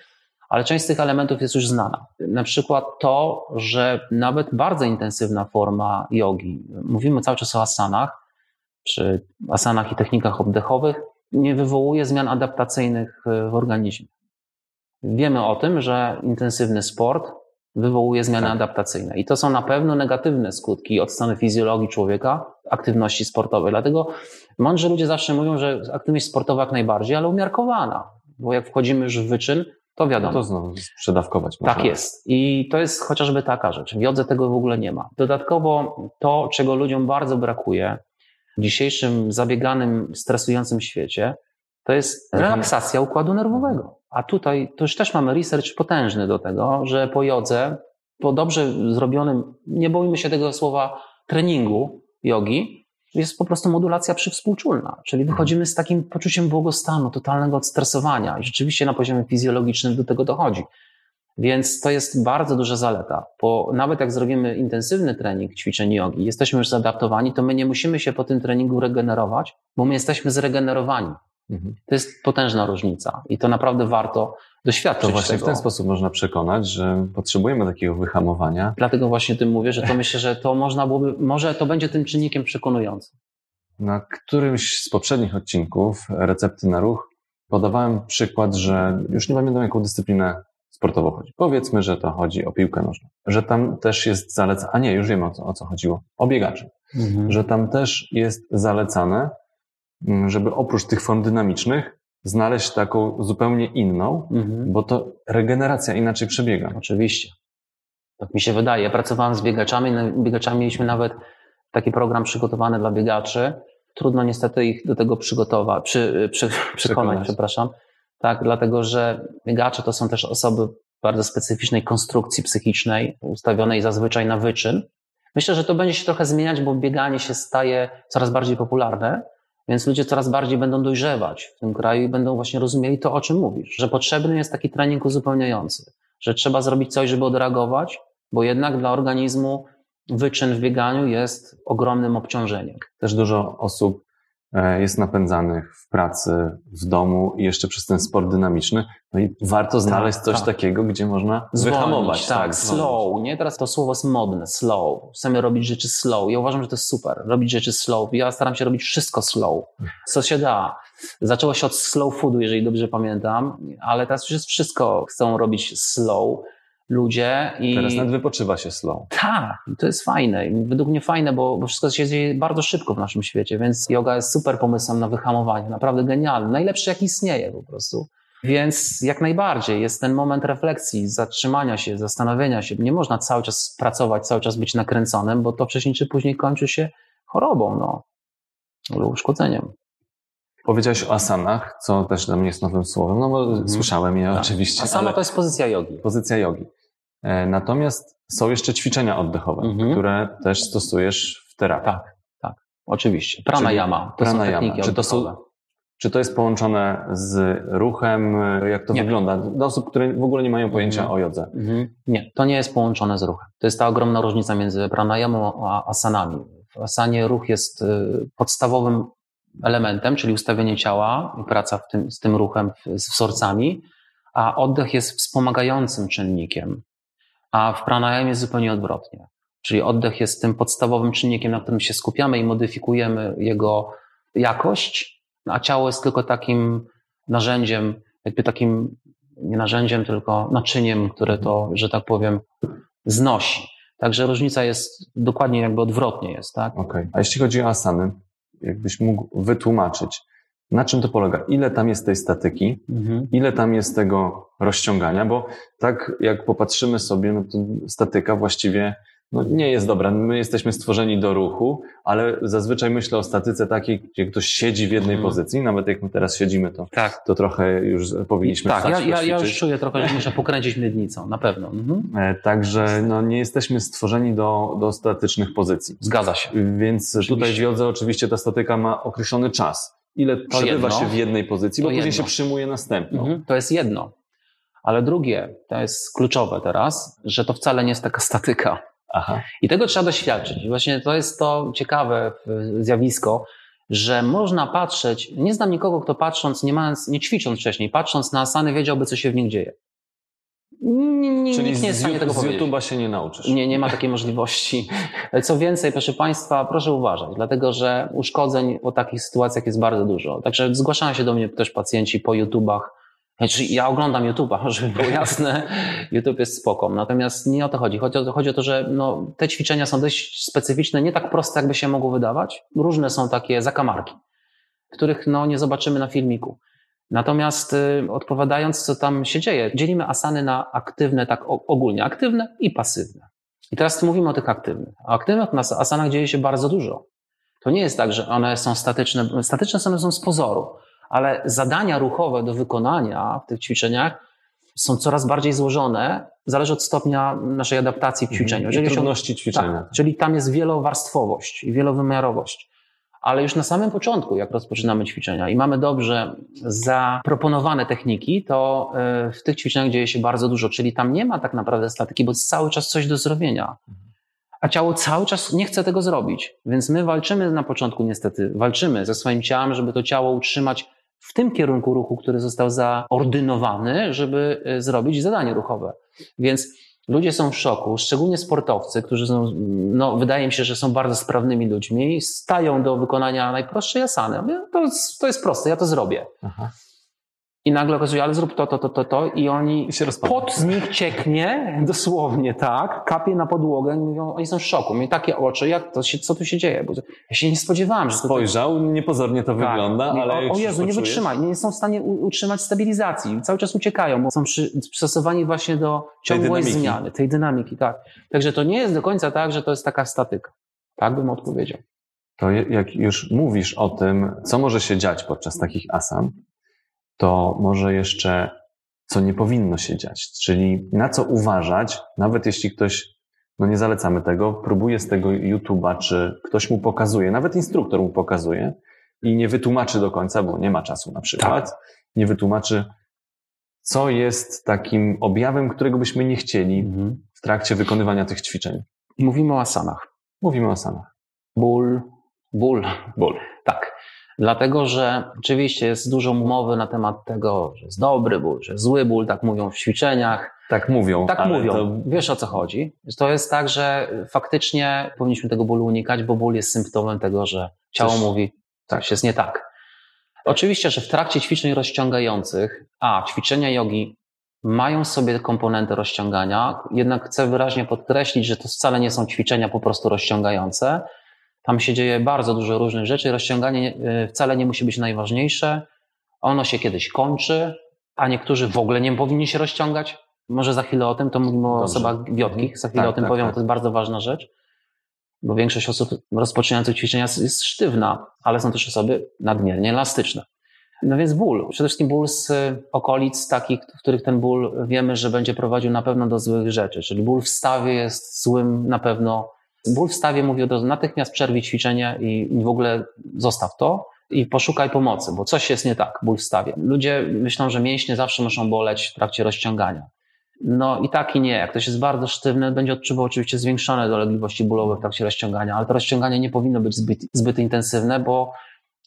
ale część z tych elementów jest już znana. Na przykład to, że nawet bardzo intensywna forma jogi, mówimy cały czas o asanach, czy asanach i technikach oddechowych, nie wywołuje zmian adaptacyjnych w organizmie. Wiemy o tym, że intensywny sport wywołuje zmiany tak. adaptacyjne. I to są na pewno negatywne skutki od strony fizjologii człowieka, aktywności sportowej. Dlatego mądrzy ludzie zawsze mówią, że aktywność sportowa jak najbardziej, ale umiarkowana. Bo jak wchodzimy już w wyczyn, to wiadomo. No to znowu sprzedawkować. Tak jest. I to jest chociażby taka rzecz. W jodze tego w ogóle nie ma. Dodatkowo to, czego ludziom bardzo brakuje w dzisiejszym zabieganym, stresującym świecie, to jest relaksacja układu nerwowego. A tutaj to już też mamy research potężny do tego, że po jodze, po dobrze zrobionym, nie boimy się tego słowa, treningu jogi, jest po prostu modulacja przywspółczulna, czyli mhm. wychodzimy z takim poczuciem błogostanu, totalnego odstresowania i rzeczywiście na poziomie fizjologicznym do tego dochodzi. Więc to jest bardzo duża zaleta, bo nawet jak zrobimy intensywny trening ćwiczeń jogi, jesteśmy już zaadaptowani, to my nie musimy się po tym treningu regenerować, bo my jesteśmy zregenerowani. Mhm. To jest potężna różnica i to naprawdę warto doświadczyć. To właśnie tego. w ten sposób można przekonać, że potrzebujemy takiego wyhamowania. Dlatego właśnie tym mówię, że to myślę, że to można byłoby, może to będzie tym czynnikiem przekonującym. Na którymś z poprzednich odcinków recepty na ruch podawałem przykład, że już nie pamiętam jaką dyscyplinę sportowo chodzi. Powiedzmy, że to chodzi o piłkę nożną. Że tam też jest zalecane, a nie, już wiemy o co, o co chodziło, o biegaczy. Mhm. Że tam też jest zalecane, żeby oprócz tych form dynamicznych znaleźć taką zupełnie inną, mhm. bo to regeneracja inaczej przebiega. Oczywiście. Tak mi się wydaje. Ja pracowałem z biegaczami, biegaczami mieliśmy nawet taki program przygotowany dla biegaczy. Trudno niestety ich do tego przygotować, przy, przy, przekonać, przekonać, przepraszam tak? Dlatego, że biegacze to są też osoby bardzo specyficznej konstrukcji psychicznej, ustawionej zazwyczaj na wyczyn. Myślę, że to będzie się trochę zmieniać, bo bieganie się staje coraz bardziej popularne, więc ludzie coraz bardziej będą dojrzewać w tym kraju i będą właśnie rozumieli to, o czym mówisz, że potrzebny jest taki trening uzupełniający, że trzeba zrobić coś, żeby odreagować, bo jednak dla organizmu wyczyn w bieganiu jest ogromnym obciążeniem. Też dużo osób jest napędzanych w pracy, w domu i jeszcze przez ten sport dynamiczny. No i warto znaleźć tak, coś tak. takiego, gdzie można Zwolnić, wyhamować. Tak, tak slow, nie? Teraz to słowo jest modne, slow. Chcemy robić rzeczy slow. Ja uważam, że to jest super, robić rzeczy slow. Ja staram się robić wszystko slow, co się da. Zaczęło się od slow foodu, jeżeli dobrze pamiętam, ale teraz już jest wszystko, chcą robić slow ludzie. I... Teraz nawet wypoczywa się slow. Tak, to jest fajne. Według mnie fajne, bo, bo wszystko się dzieje bardzo szybko w naszym świecie, więc yoga jest super pomysłem na wyhamowanie, naprawdę genialny, najlepszy jak istnieje po prostu. Więc jak najbardziej jest ten moment refleksji, zatrzymania się, zastanowienia się. Nie można cały czas pracować, cały czas być nakręconym, bo to wcześniej czy później kończy się chorobą, no, lub uszkodzeniem. Powiedziałeś o asanach, co też dla mnie jest nowym słowem, no bo mhm. słyszałem je tak. oczywiście. Asana to jest pozycja jogi. Pozycja jogi. E, natomiast są jeszcze ćwiczenia oddechowe, mhm. które też stosujesz w terapii. Tak, tak, oczywiście. Pranayama. To pranayama. Czy to, są, czy to jest połączone z ruchem? Jak to nie. wygląda? Dla osób, które w ogóle nie mają pojęcia mhm. o jodze. Mhm. Nie, to nie jest połączone z ruchem. To jest ta ogromna różnica między pranayamą a asanami. W asanie ruch jest y, podstawowym elementem, czyli ustawienie ciała praca tym, z tym ruchem, z wzorcami, a oddech jest wspomagającym czynnikiem a w pranayamie jest zupełnie odwrotnie. Czyli oddech jest tym podstawowym czynnikiem, na którym się skupiamy i modyfikujemy jego jakość, a ciało jest tylko takim narzędziem, jakby takim nie narzędziem, tylko naczyniem, które to, że tak powiem, znosi. Także różnica jest dokładnie jakby odwrotnie jest, tak? Okej. Okay. A jeśli chodzi o asany, jakbyś mógł wytłumaczyć, na czym to polega? Ile tam jest tej statyki? Mhm. Ile tam jest tego rozciągania? Bo tak jak popatrzymy sobie, no to statyka właściwie no, nie jest dobra. My jesteśmy stworzeni do ruchu, ale zazwyczaj myślę o statyce takiej, gdzie ktoś siedzi w jednej mhm. pozycji. Nawet jak my teraz siedzimy, to, tak. to trochę już powinniśmy Tak, ja, ja, ja, już czuję trochę, że muszę pokręcić miednicą, na pewno. Mhm. E, także no, nie jesteśmy stworzeni do, do statycznych pozycji. Zgadza się. Więc oczywiście. tutaj w jodze oczywiście ta statyka ma określony czas ile to przebywa jedno, się w jednej pozycji, bo później się przyjmuje następną. Mhm, to jest jedno. Ale drugie, to jest kluczowe teraz, że to wcale nie jest taka statyka. Aha. I tego trzeba doświadczyć. Właśnie to jest to ciekawe zjawisko, że można patrzeć, nie znam nikogo, kto patrząc, nie mając, nie ćwicząc wcześniej, patrząc na asany, wiedziałby, co się w nich dzieje. Czyli nikt nie jest w stanie tego z powiedzieć. Z YouTube'a się nie nauczysz. Nie, nie ma takiej możliwości. Co więcej, proszę Państwa, proszę uważać, dlatego że uszkodzeń po takich sytuacjach jest bardzo dużo. Także zgłaszają się do mnie też pacjenci po YouTubach. Znaczy, ja oglądam YouTube'a, żeby było jasne. YouTube jest spoko. Natomiast nie o to chodzi. Chodzi o to, chodzi o to że no, te ćwiczenia są dość specyficzne, nie tak proste, jakby się mogło wydawać. Różne są takie zakamarki, których no, nie zobaczymy na filmiku. Natomiast y, odpowiadając, co tam się dzieje, dzielimy asany na aktywne, tak ogólnie, aktywne i pasywne. I teraz mówimy o tych aktywnych. A aktywnych asanach dzieje się bardzo dużo. To nie jest tak, że one są statyczne. Statyczne one są z pozoru, ale zadania ruchowe do wykonania w tych ćwiczeniach są coraz bardziej złożone, zależy od stopnia naszej adaptacji w mhm. ćwiczeniu. I trudności się, ćwiczenia. Tak, czyli tam jest wielowarstwowość i wielowymiarowość. ale już na samym początku, jak rozpoczynamy ćwiczenia i mamy dobrze zaproponowane techniki, to e, w tych ćwiczeniach dzieje się bardzo dużo, czyli tam nie ma tak naprawdę statyki, bo jest cały czas coś do zrobienia. A ciało cały czas nie chce tego zrobić. Więc my walczymy na początku, niestety, walczymy ze swoim ciałem, żeby to ciało utrzymać w tym kierunku ruchu, który został zaordynowany, żeby e, zrobić zadanie ruchowe. Więc Ludzie są w szoku, szczególnie sportowcy, którzy są, no, wydaje mi się, że są bardzo sprawnymi ludźmi, stają do wykonania najprostszej asany. To to jest proste, ja to zrobię. Aha. I nagle okazuje, ale zrób to, to, to, to, to i oni, I się pot z nich cieknie, dosłownie tak, kapie na podłogę, mówią, oni są w szoku, mieli takie oczy, jak to się, co tu się dzieje? Bo ja się nie spodziewałem, że Spojrzał, to... niepozornie to tak. wygląda, ale... O, o Jezu, nie wytrzymaj, nie są w stanie utrzymać stabilizacji, cały czas uciekają, bo są przystosowani właśnie do ciągłej tej zmiany, tej dynamiki, tak. Także to nie jest do końca tak, że to jest taka statyka. Tak bym odpowiedział. To jak już mówisz o tym, co może się dziać podczas takich asan, to może jeszcze co nie powinno się dziać, czyli na co uważać, nawet jeśli ktoś, no nie zalecamy tego, próbuje z tego YouTube'a, czy ktoś mu pokazuje, nawet instruktor mu pokazuje i nie wytłumaczy do końca, bo nie ma czasu na przykład, tak. nie wytłumaczy, co jest takim objawem, którego byśmy nie chcieli mhm. w trakcie wykonywania tych ćwiczeń. Mówimy o asanach. Mówimy o asanach. Ból, ból. Ból. Tak. Dlatego, że oczywiście jest dużo mowy na temat tego, że jest dobry ból, że jest zły ból, tak mówią w ćwiczeniach. Tak mówią. Tak mówią. To... Wiesz o co chodzi. To jest tak, że faktycznie powinniśmy tego bólu unikać, bo ból jest symptomem tego, że ciało Coś... mówi, coś jest nie tak. Oczywiście, że w trakcie ćwiczeń rozciągających, a ćwiczenia jogi mają sobie komponenty rozciągania, jednak chcę wyraźnie podkreślić, że to wcale nie są ćwiczenia po prostu rozciągające, tam się dzieje bardzo dużo różnych rzeczy. Rozciąganie e, wcale nie musi być najważniejsze. Ono się kiedyś kończy, a niektórzy w ogóle nie powinni się rozciągać. Może za chwilę o tym, to mówimy o osobach wiotkich, za chwilę tak, o tym tak, powiem, tak. to jest bardzo ważna rzecz, bo większość osób rozpoczynających ćwiczenia jest sztywna, ale są też osoby nadmiernie elastyczne. No więc ból, przede wszystkim ból z okolic takich, w których ten ból wiemy, że będzie prowadził na pewno do złych rzeczy, czyli ból w stawie jest złym na pewno Ból w stawie mówi od razu natychmiast przerwij ćwiczenie i w ogóle zostaw to i poszukaj pomocy, bo coś jest nie tak, ból w stawie. Ludzie myślą, że mięśnie zawsze muszą boleć w trakcie rozciągania. No i tak i nie. Jak ktoś jest bardzo sztywny, będzie odczuwał oczywiście zwiększone dolegliwości bólowe w trakcie rozciągania, ale to rozciąganie nie powinno być zbyt, zbyt intensywne, bo...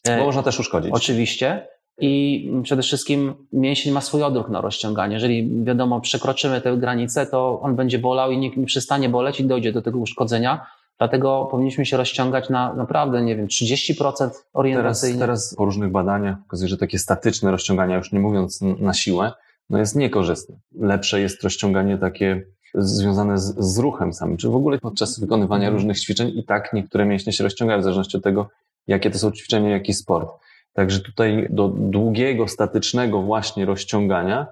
E, bo można też uszkodzić. Oczywiście. I przede wszystkim mięsień ma swój odruch na rozciąganie. Jeżeli wiadomo, przekroczymy tę granicę, to on będzie bolał i nie, nie przestanie boleć i dojdzie do tego uszkodzenia. Dlatego powinniśmy się rozciągać na naprawdę, nie wiem, 30% orientacyjnie. Teraz, teraz po różnych badaniach okazuje, że takie statyczne rozciągania, już nie mówiąc na siłę, no jest niekorzystne. Lepsze jest rozciąganie takie związane z, z ruchem samym, czy w ogóle podczas wykonywania mhm. różnych ćwiczeń i tak niektóre mięśnie się rozciągają w zależności od tego, jakie to są ćwiczenia, jaki sport. Także tutaj do długiego, statycznego właśnie rozciągania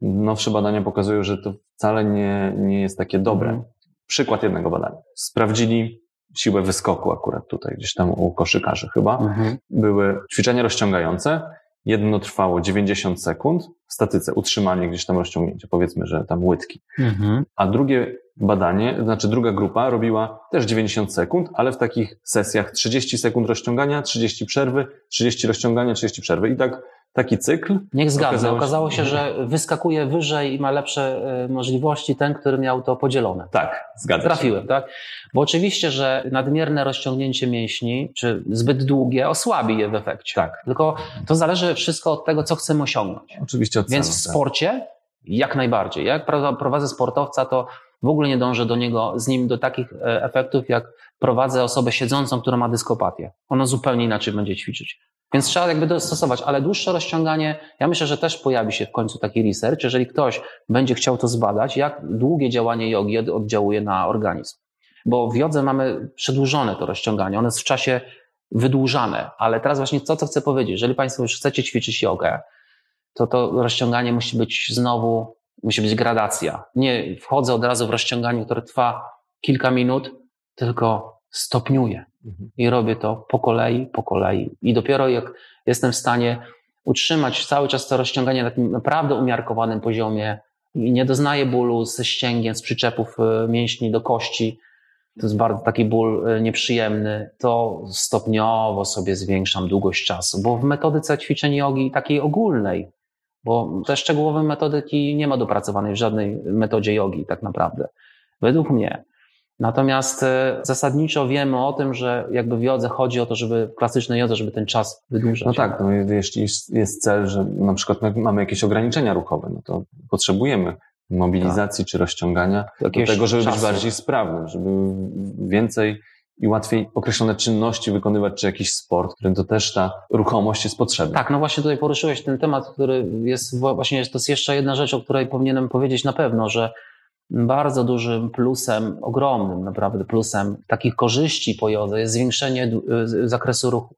nowsze badania pokazują, że to wcale nie, nie jest takie dobre. Mhm. Przykład jednego badania. Sprawdzili siłę wyskoku akurat tutaj, gdzieś tam u koszykarzy chyba. Mhm. Były ćwiczenia rozciągające. Jedno trwało 90 sekund w statyce, utrzymanie gdzieś tam rozciągnięcie, powiedzmy, że tam łydki. Mhm. A drugie badanie, znaczy druga grupa robiła też 90 sekund, ale w takich sesjach 30 sekund rozciągania, 30 przerwy, 30 rozciągania, 30 przerwy. I tak taki cykl. Niech zgadza. Okazało się, Okazało się że wyskakuje wyżej i ma lepsze e, możliwości ten, który miał to podzielone. Tak, zgadza Trafiłem, się. tak? Bo oczywiście, że nadmierne rozciągnięcie mięśni, czy zbyt długie, osłabi je w efekcie. Tak. Tylko to zależy wszystko od tego, co chcemy osiągnąć. Oczywiście od Więc w tak. sporcie jak najbardziej. Jak prowadzę sportowca, to w ogóle nie dążę do niego, z nim do takich e, efektów, jak prowadzę osobę siedzącą, która ma dyskopatię. Ono zupełnie inaczej będzie ćwiczyć. Więc trzeba jakby dostosować, ale dłuższe rozciąganie, ja myślę, że też pojawi się w końcu taki research, jeżeli ktoś będzie chciał to zbadać, jak długie działanie jogi oddziałuje na organizm. Bo w jodze mamy przedłużone to rozciąganie, one jest w czasie wydłużane, ale teraz właśnie to, co chcę powiedzieć, jeżeli Państwo już chcecie ćwiczyć jogę, to to rozciąganie musi być znowu, musi być gradacja. Nie wchodzę od razu w rozciąganie, które trwa kilka minut, tylko stopniuję mhm. i robię to po kolei, po kolei. I dopiero jak jestem w stanie utrzymać cały czas to rozciąganie na takim naprawdę umiarkowanym poziomie i nie doznaję bólu ze ścięgien, z przyczepów e, mięśni do kości, to jest bardzo taki ból e, nieprzyjemny, to stopniowo sobie zwiększam długość czasu, bo w metodyce ćwiczeń jogi takiej ogólnej, bo te szczegółowe metodyki nie ma dopracowanej w żadnej metodzie jogi tak naprawdę, według mnie. Natomiast e, zasadniczo wiemy o tym, że jakby w jodze chodzi o to, żeby w klasycznej jodze, żeby ten czas wydłużać. No tak, no jeśli jest cel, że na przykład mamy jakieś ograniczenia ruchowe, no to potrzebujemy mobilizacji tak. czy rozciągania do tego, żeby czasu. być bardziej sprawnym, żeby więcej i łatwiej określone czynności wykonywać, czy jakiś sport, którym to też ta ruchomość jest potrzebna. Tak, no właśnie tutaj poruszyłeś ten temat, który jest właśnie, to jest jeszcze jedna rzecz, o której powinienem powiedzieć na pewno, że bardzo dużym plusem, ogromnym naprawdę plusem takich korzyści po jodze jest zwiększenie zakresu ruchu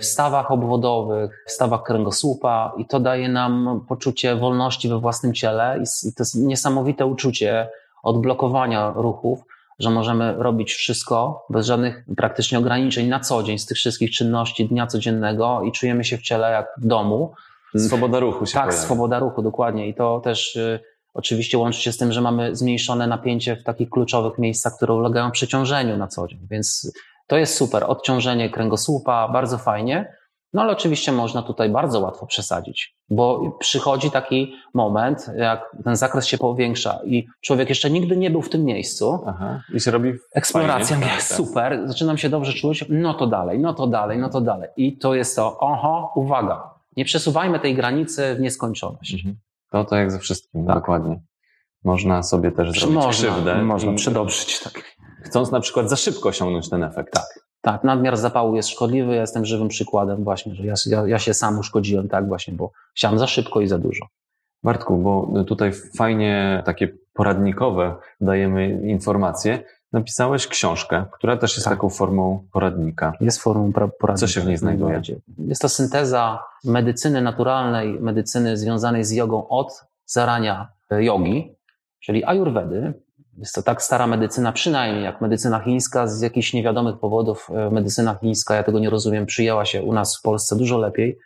w stawach obwodowych, w stawach kręgosłupa i to daje nam poczucie wolności we własnym ciele i to jest niesamowite uczucie odblokowania ruchów, że możemy robić wszystko bez żadnych praktycznie ograniczeń na co dzień z tych wszystkich czynności dnia codziennego i czujemy się w ciele jak w domu. Swoboda ruchu się Tak, pojawia. swoboda ruchu, dokładnie. I to też y, oczywiście łączy się z tym, że mamy zmniejszone napięcie w takich kluczowych miejscach, które ulegają przeciążeniu na co dzień. Więc to jest super. Odciążenie kręgosłupa, bardzo fajnie. No ale oczywiście można tutaj bardzo łatwo przesadzić, bo przychodzi taki moment, jak ten zakres się powiększa i człowiek jeszcze nigdy nie był w tym miejscu. Aha. I się robi Eksploracja, fajnie, tak. super, zaczynam się dobrze czuć, no to dalej, no to dalej, no to dalej. I to jest to, oho, uwaga, nie przesuwajmy tej granicy w nieskończoność. Mhm. To to jak ze wszystkim, tak. dokładnie. Można sobie też zrobić można, krzywdę. Można przedobrzyć, tak chcąc na przykład za szybko osiągnąć ten efekt. Tak. Tak, nadmiar zapału jest szkodliwy. Ja jestem żywym przykładem właśnie, że ja, ja, ja się sam uszkodziłem tak właśnie, bo chciałem za szybko i za dużo. Bartku, bo tutaj fajnie takie poradnikowe dajemy informacje. Napisałeś książkę, która też jest tak. taką formą poradnika. Jest formą poradnika. Co się w niej znajduje? Jest to synteza medycyny naturalnej, medycyny związanej z jogą od zarania jogi, czyli ayurvedy, jest to tak stara medycyna, przynajmniej jak medycyna chińska, z jakichś niewiadomych powodów e, medycyna chińska, ja tego nie rozumiem, przyjęła się u nas w Polsce dużo lepiej.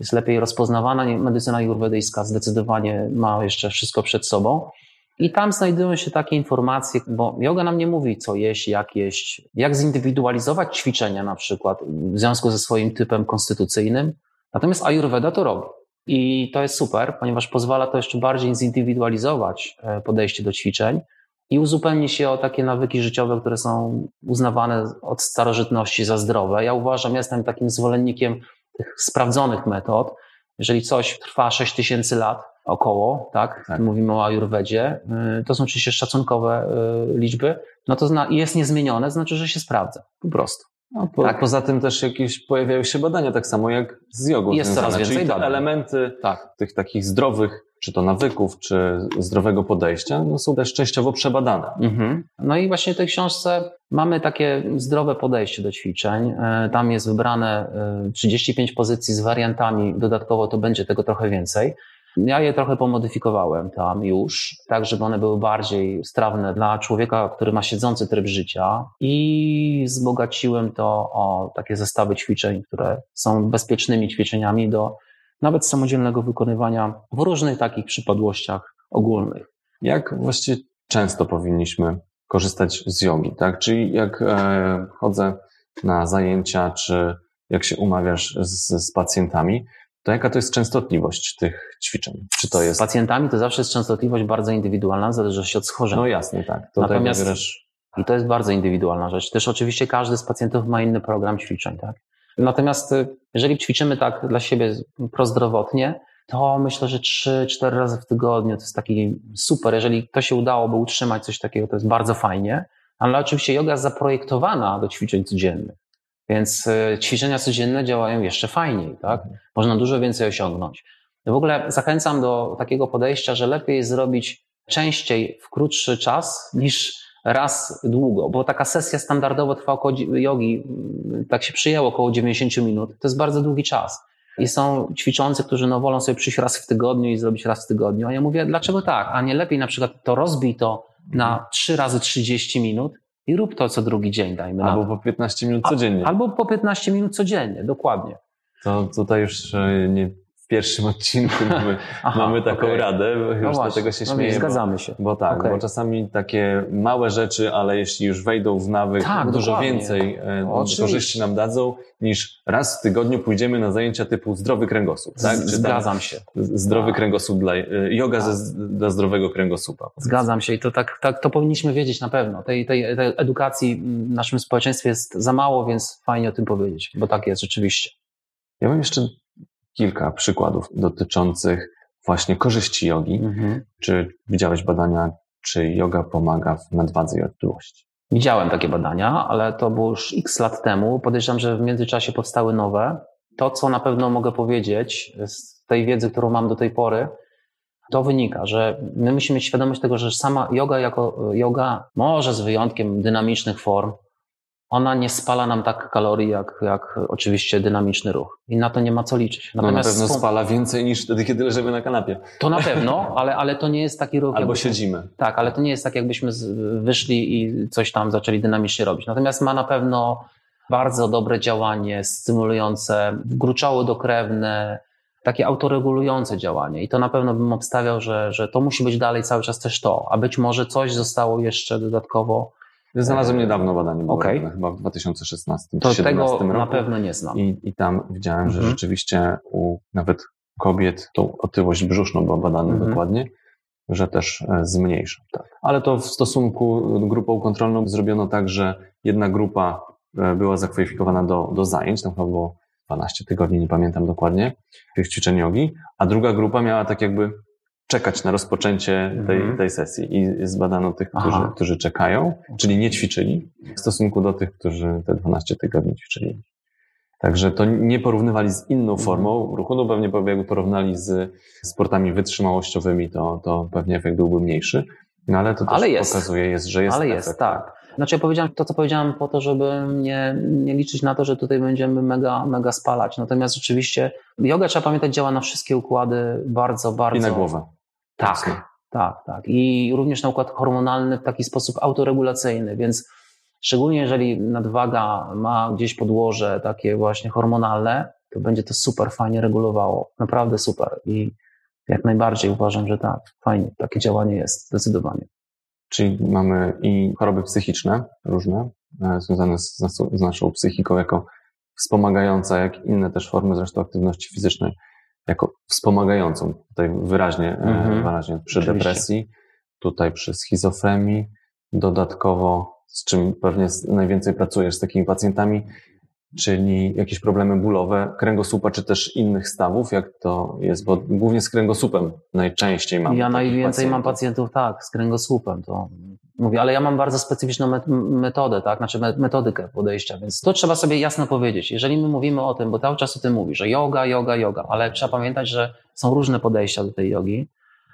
Jest lepiej rozpoznawana. Medycyna jurwedyjska zdecydowanie ma jeszcze wszystko przed sobą. I tam znajdują się takie informacje, bo yoga nam nie mówi, co jeść, jak jeść, jak zindywidualizować ćwiczenia na przykład w związku ze swoim typem konstytucyjnym. Natomiast Ayurveda to robi. I to jest super, ponieważ pozwala to jeszcze bardziej zindywidualizować e, podejście do ćwiczeń i uzupełni się o takie nawyki życiowe, które są uznawane od starożytności za zdrowe. Ja uważam, jestem takim zwolennikiem tych sprawdzonych metod. Jeżeli coś trwa 6 tysięcy lat około, tak, tak. mówimy o ajurwedzie, y, to są oczywiście szacunkowe y, liczby, no to zna, jest niezmienione, znaczy, że się sprawdza, po prostu. No, po, tak. Poza tym też jakieś pojawiają się badania, tak samo jak z jogą. Jest związane. coraz więcej Czyli te elementy tak. tych takich zdrowych czy to nawyków, czy zdrowego podejścia, no są też częściowo przebadane. Mhm. No i właśnie w tej książce mamy takie zdrowe podejście do ćwiczeń. E, tam jest wybrane 35 e, pozycji z wariantami, dodatkowo to będzie tego trochę więcej. Ja je trochę pomodyfikowałem tam już, tak żeby one były bardziej strawne dla człowieka, który ma siedzący tryb życia i wzbogaciłem to o takie zestawy ćwiczeń, które są bezpiecznymi ćwiczeniami do nawet samodzielnego wykonywania w różnych takich przypadłościach ogólnych. Jak właściwie często powinniśmy korzystać z jogi, tak? Czyli jak e, chodzę na zajęcia, czy jak się umawiasz z, z pacjentami, to jaka to jest częstotliwość tych ćwiczeń? Czy to jest... Z pacjentami to zawsze jest częstotliwość bardzo indywidualna, zależy się od schorzenia. No jasne, tak. To Natomiast, wybierasz... I to jest bardzo indywidualna rzecz. Też oczywiście każdy z pacjentów ma inny program ćwiczeń, tak? Natomiast y, jeżeli ćwiczymy tak dla siebie prozdrowotnie, to myślę, że 3-4 razy w tygodniu to jest taki super. Jeżeli to się udałoby utrzymać coś takiego, to jest bardzo fajnie. Ale oczywiście yoga jest zaprojektowana do ćwiczeń codziennych. Więc y, ćwiczenia codzienne działają jeszcze fajniej, tak? Można dużo więcej osiągnąć. W ogóle zachęcam do takiego podejścia, że lepiej jest zrobić częściej w krótszy czas niż raz długo, bo taka sesja standardowo trwa około jogi, tak się przyjęło, około 90 minut. To jest bardzo długi czas. I są ćwiczący, którzy no wolą sobie przyjść raz w tygodniu i zrobić raz w tygodniu. A ja mówię, dlaczego tak? A nie lepiej na przykład to rozbij to na 3 razy 30 minut i rób to co drugi dzień, dajmy Albo po 15 minut codziennie. Albo po 15 minut codziennie, dokładnie. To tutaj już e, nie pierwszym odcinku mamy, Aha, mamy taką okay. radę, bo już no dlatego się no śmieję. zgadzamy się. Bo tak, okay. bo czasami takie małe rzeczy, ale jeśli już wejdą w nawyk, tak, dużo dokładnie. więcej no, korzyści nam dadzą, niż raz w tygodniu pójdziemy na zajęcia typu zdrowy kręgosłup. Tak? Czy Zgadzam się. Zdrowy tak. kręgosłup dla, e, yoga tak. ze, dla zdrowego kręgosłupa. Zgadzam się i to tak, tak to powinniśmy wiedzieć na pewno. Tej, tej, tej edukacji w naszym społeczeństwie jest za mało, więc fajnie o tym powiedzieć, bo tak jest rzeczywiście. Ja mam jeszcze kilka przykładów dotyczących właśnie korzyści jogi. Mhm. Czy widziałeś badania, czy yoga pomaga w nadwadze i otyłości? Widziałem takie badania, ale to było już x lat temu. Podejrzewam, że w międzyczasie powstały nowe. To, co na pewno mogę powiedzieć z tej wiedzy, którą mam do tej pory, to wynika, że my musimy mieć świadomość tego, że sama yoga jako yoga, może z wyjątkiem dynamicznych form, ona nie spala nam tak kalorii, jak, jak oczywiście dynamiczny ruch. I na to nie ma co liczyć. Natomiast no na pewno spala więcej niż wtedy, kiedy leżymy na kanapie. To na pewno, ale, ale to nie jest taki ruch. Albo siedzimy. Tak, ale to nie jest tak, jakbyśmy wyszli i coś tam zaczęli dynamicznie robić. Natomiast ma na pewno bardzo dobre działanie, stymulujące, gruczoły dokrewne, takie autoregulujące działanie. I to na pewno bym obstawiał, że, że to musi być dalej cały czas też to. A być może coś zostało jeszcze dodatkowo Znalazłem niedawno badanie, było okay. chyba w 2016 to 2017 tego roku. na pewno nie znam. I, I tam widziałem, mhm. że rzeczywiście u nawet kobiet tą otyłość brzuszną była badana mhm. dokładnie, że też e, zmniejsza. Tak. Ale to w stosunku grupą kontrolną zrobiono tak, że jedna grupa e, była zakwalifikowana do, do zajęć, tam chyba było 12 tygodni, nie pamiętam dokładnie, tych ćwiczeń jogi, a druga grupa miała tak jakby czekać na rozpoczęcie tej, mhm. tej sesji i zbadano tych, którzy, którzy czekają, czyli nie ćwiczyli w stosunku do tych, którzy te 12 tygodni ćwiczyli. Także to nie porównywali z inną mhm. formą ruchu, no pewnie jakby porównali z sportami wytrzymałościowymi, to, to pewnie efekt byłby mniejszy, no ale to też ale jest. pokazuje, jest, że jest Ale efekt. jest, tak. Znaczy ja powiedziałem to, co powiedziałem po to, żeby nie, nie liczyć na to, że tutaj będziemy mega, mega spalać. Natomiast rzeczywiście yoga, trzeba pamiętać, działa na wszystkie układy bardzo, bardzo... I na głowę. Tak, tak, tak. I również na układ hormonalny w taki sposób autoregulacyjny, więc szczególnie jeżeli nadwaga ma gdzieś podłoże takie właśnie hormonalne, to będzie to super fajnie regulowało. Naprawdę super. I jak najbardziej uważam, że tak, fajnie. Takie działanie jest, zdecydowanie. Czyli mamy i choroby psychiczne różne, e, związane z, z naszą psychiką jako wspomagająca, jak inne też formy zresztą aktywności fizycznej jako wspomagającą, tutaj wyraźnie, mm-hmm. wyraźnie przy Oczywiście. depresji, tutaj przy schizofrenii, dodatkowo, z czym pewnie najwięcej pracujesz z takimi pacjentami, czyli jakieś problemy bólowe kręgosłupa, czy też innych stawów, jak to jest, bo głównie z kręgosłupem najczęściej mam. Ja najwięcej pacjentów. mam pacjentów, tak, z kręgosłupem, to mówię, ale ja mam bardzo specyficzną metodę, tak, znaczy metodykę podejścia, więc to trzeba sobie jasno powiedzieć. Jeżeli my mówimy o tym, bo cały czas o tym mówi, że yoga, yoga, yoga, ale trzeba pamiętać, że są różne podejścia do tej jogi.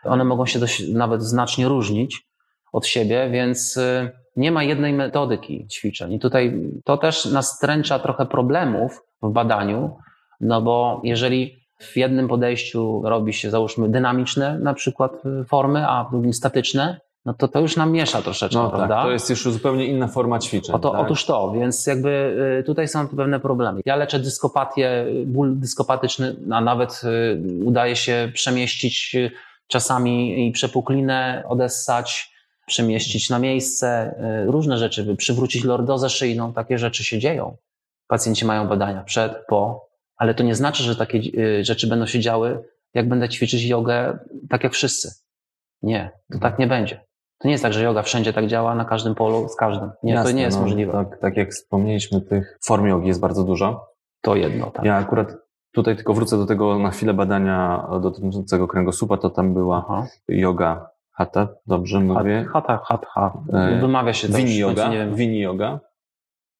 One mogą się dość, nawet znacznie różnić od siebie, więc y, nie ma jednej metodyki ćwiczeń. I tutaj to też nastręcza trochę problemów w badaniu, no bo jeżeli w jednym podejściu robi się, załóżmy, dynamiczne na przykład y, formy, a w drugim statyczne, no to to już nam miesza troszeczkę, no, tak, prawda? Tak, to jest już zupełnie inna forma ćwiczeń. Oto, tak? Otóż to, więc jakby y, tutaj są pewne problemy. Ja leczę dyskopatię, ból dyskopatyczny, a nawet udaje się przemieścić czasami i przepuklinę odessać, przemieścić na miejsce, y, różne rzeczy, przywrócić lordozę szyjną, takie rzeczy się dzieją. Pacjenci mają badania przed, po, ale to nie znaczy, że takie y, rzeczy będą się działy, jak będę ćwiczyć jogę tak jak wszyscy. Nie, to tak nie będzie. To nie jest tak, że yoga wszędzie tak działa, na każdym polu, z każdym. Nie, Jasne, to nie jest no, możliwe. Tak, tak jak wspomnieliśmy, tych form jogi jest bardzo dużo. To jedno, tak. Ja akurat tutaj tylko wrócę do tego na chwilę badania dotyczącego kręgosłupa, to tam była Aha. yoga Hatha, dobrze mówię? Hatha, hatha. E, Wymawia się to. Vini yoga. Vini yoga.